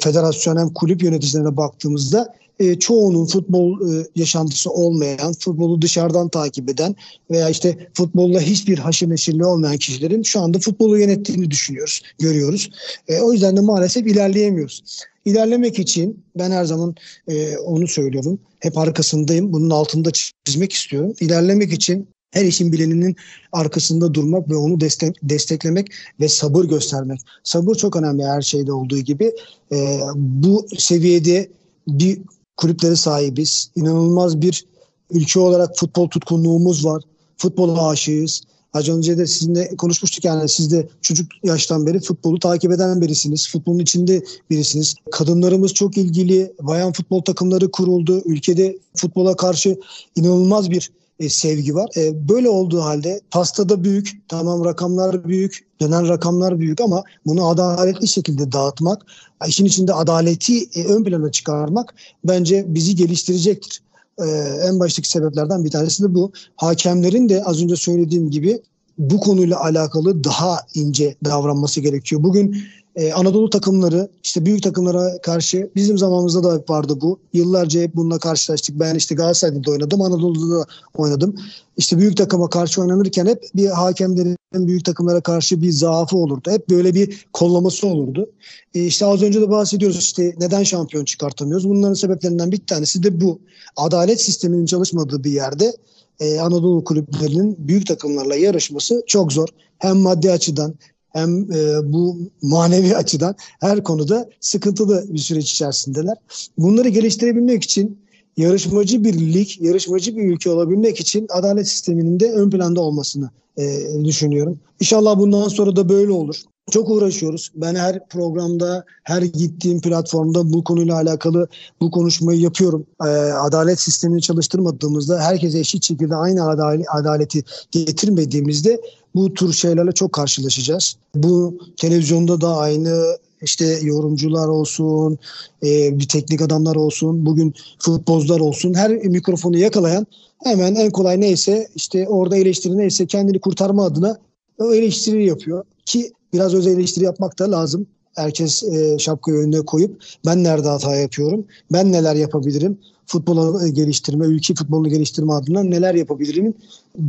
federasyon hem kulüp yöneticilerine baktığımızda e, çoğunun futbol e, yaşantısı olmayan, futbolu dışarıdan takip eden veya işte futbolla hiçbir haşır neşirli olmayan kişilerin şu anda futbolu yönettiğini düşünüyoruz, görüyoruz. E, o yüzden de maalesef ilerleyemiyoruz. İlerlemek için ben her zaman e, onu söylüyorum. Hep arkasındayım. Bunun altında çizmek istiyorum. İlerlemek için her işin bileninin arkasında durmak ve onu destek, desteklemek ve sabır göstermek. Sabır çok önemli her şeyde olduğu gibi. E, bu seviyede bir kulüpleri sahibiz. İnanılmaz bir ülke olarak futbol tutkunluğumuz var. Futbola aşığız. Az önce de sizinle konuşmuştuk yani siz de çocuk yaştan beri futbolu takip eden birisiniz. Futbolun içinde birisiniz. Kadınlarımız çok ilgili. Bayan futbol takımları kuruldu. Ülkede futbola karşı inanılmaz bir e, sevgi var. E, böyle olduğu halde pastada büyük, tamam rakamlar büyük, genel rakamlar büyük ama bunu adaletli şekilde dağıtmak, işin içinde adaleti e, ön plana çıkarmak bence bizi geliştirecektir. Ee, en baştaki sebeplerden bir tanesi de bu. Hakemlerin de az önce söylediğim gibi bu konuyla alakalı daha ince davranması gerekiyor. Bugün ee, Anadolu takımları işte büyük takımlara karşı bizim zamanımızda da vardı bu. Yıllarca hep bununla karşılaştık. Ben işte Galatasaray'da da oynadım, Anadolu'da da oynadım. İşte büyük takıma karşı oynanırken hep bir hakemlerin büyük takımlara karşı bir zaafı olurdu. Hep böyle bir kollaması olurdu. E işte az önce de bahsediyoruz işte neden şampiyon çıkartamıyoruz. Bunların sebeplerinden bir tanesi de bu. Adalet sisteminin çalışmadığı bir yerde e, Anadolu kulüplerinin büyük takımlarla yarışması çok zor. Hem maddi açıdan hem e, bu manevi açıdan her konuda sıkıntılı bir süreç içerisindeler. Bunları geliştirebilmek için yarışmacı bir lig, yarışmacı bir ülke olabilmek için adalet sisteminin de ön planda olmasını e, düşünüyorum. İnşallah bundan sonra da böyle olur. Çok uğraşıyoruz. Ben her programda, her gittiğim platformda bu konuyla alakalı bu konuşmayı yapıyorum. Ee, adalet sistemini çalıştırmadığımızda, herkese eşit şekilde aynı adaleti getirmediğimizde bu tür şeylerle çok karşılaşacağız. Bu televizyonda da aynı işte yorumcular olsun, e, bir teknik adamlar olsun, bugün futbolcular olsun her mikrofonu yakalayan hemen en kolay neyse işte orada eleştiri neyse kendini kurtarma adına o eleştiri yapıyor. Ki biraz öz eleştiri yapmak da lazım. Herkes e, şapkayı önüne koyup ben nerede hata yapıyorum, ben neler yapabilirim, futbolu geliştirme, ülke futbolunu geliştirme adına neler yapabilirim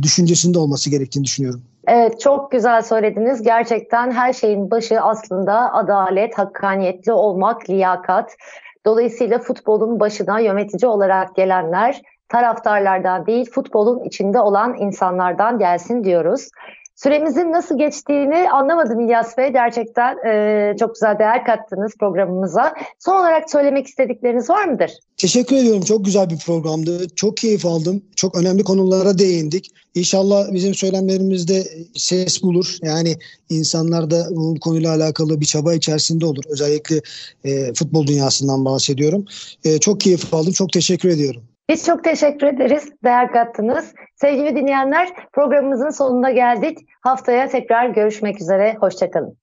düşüncesinde olması gerektiğini düşünüyorum. Evet çok güzel söylediniz. Gerçekten her şeyin başı aslında adalet, hakkaniyetli olmak, liyakat. Dolayısıyla futbolun başına yönetici olarak gelenler taraftarlardan değil futbolun içinde olan insanlardan gelsin diyoruz. Süremizin nasıl geçtiğini anlamadım İlyas Bey. Gerçekten e, çok güzel değer kattınız programımıza. Son olarak söylemek istedikleriniz var mıdır? Teşekkür ediyorum. Çok güzel bir programdı. Çok keyif aldım. Çok önemli konulara değindik. İnşallah bizim söylemlerimizde ses bulur. Yani insanlar da bu konuyla alakalı bir çaba içerisinde olur. Özellikle e, futbol dünyasından bahsediyorum. E, çok keyif aldım. Çok teşekkür ediyorum. Biz çok teşekkür ederiz. Değer kattınız. Sevgili dinleyenler programımızın sonuna geldik. Haftaya tekrar görüşmek üzere. Hoşçakalın.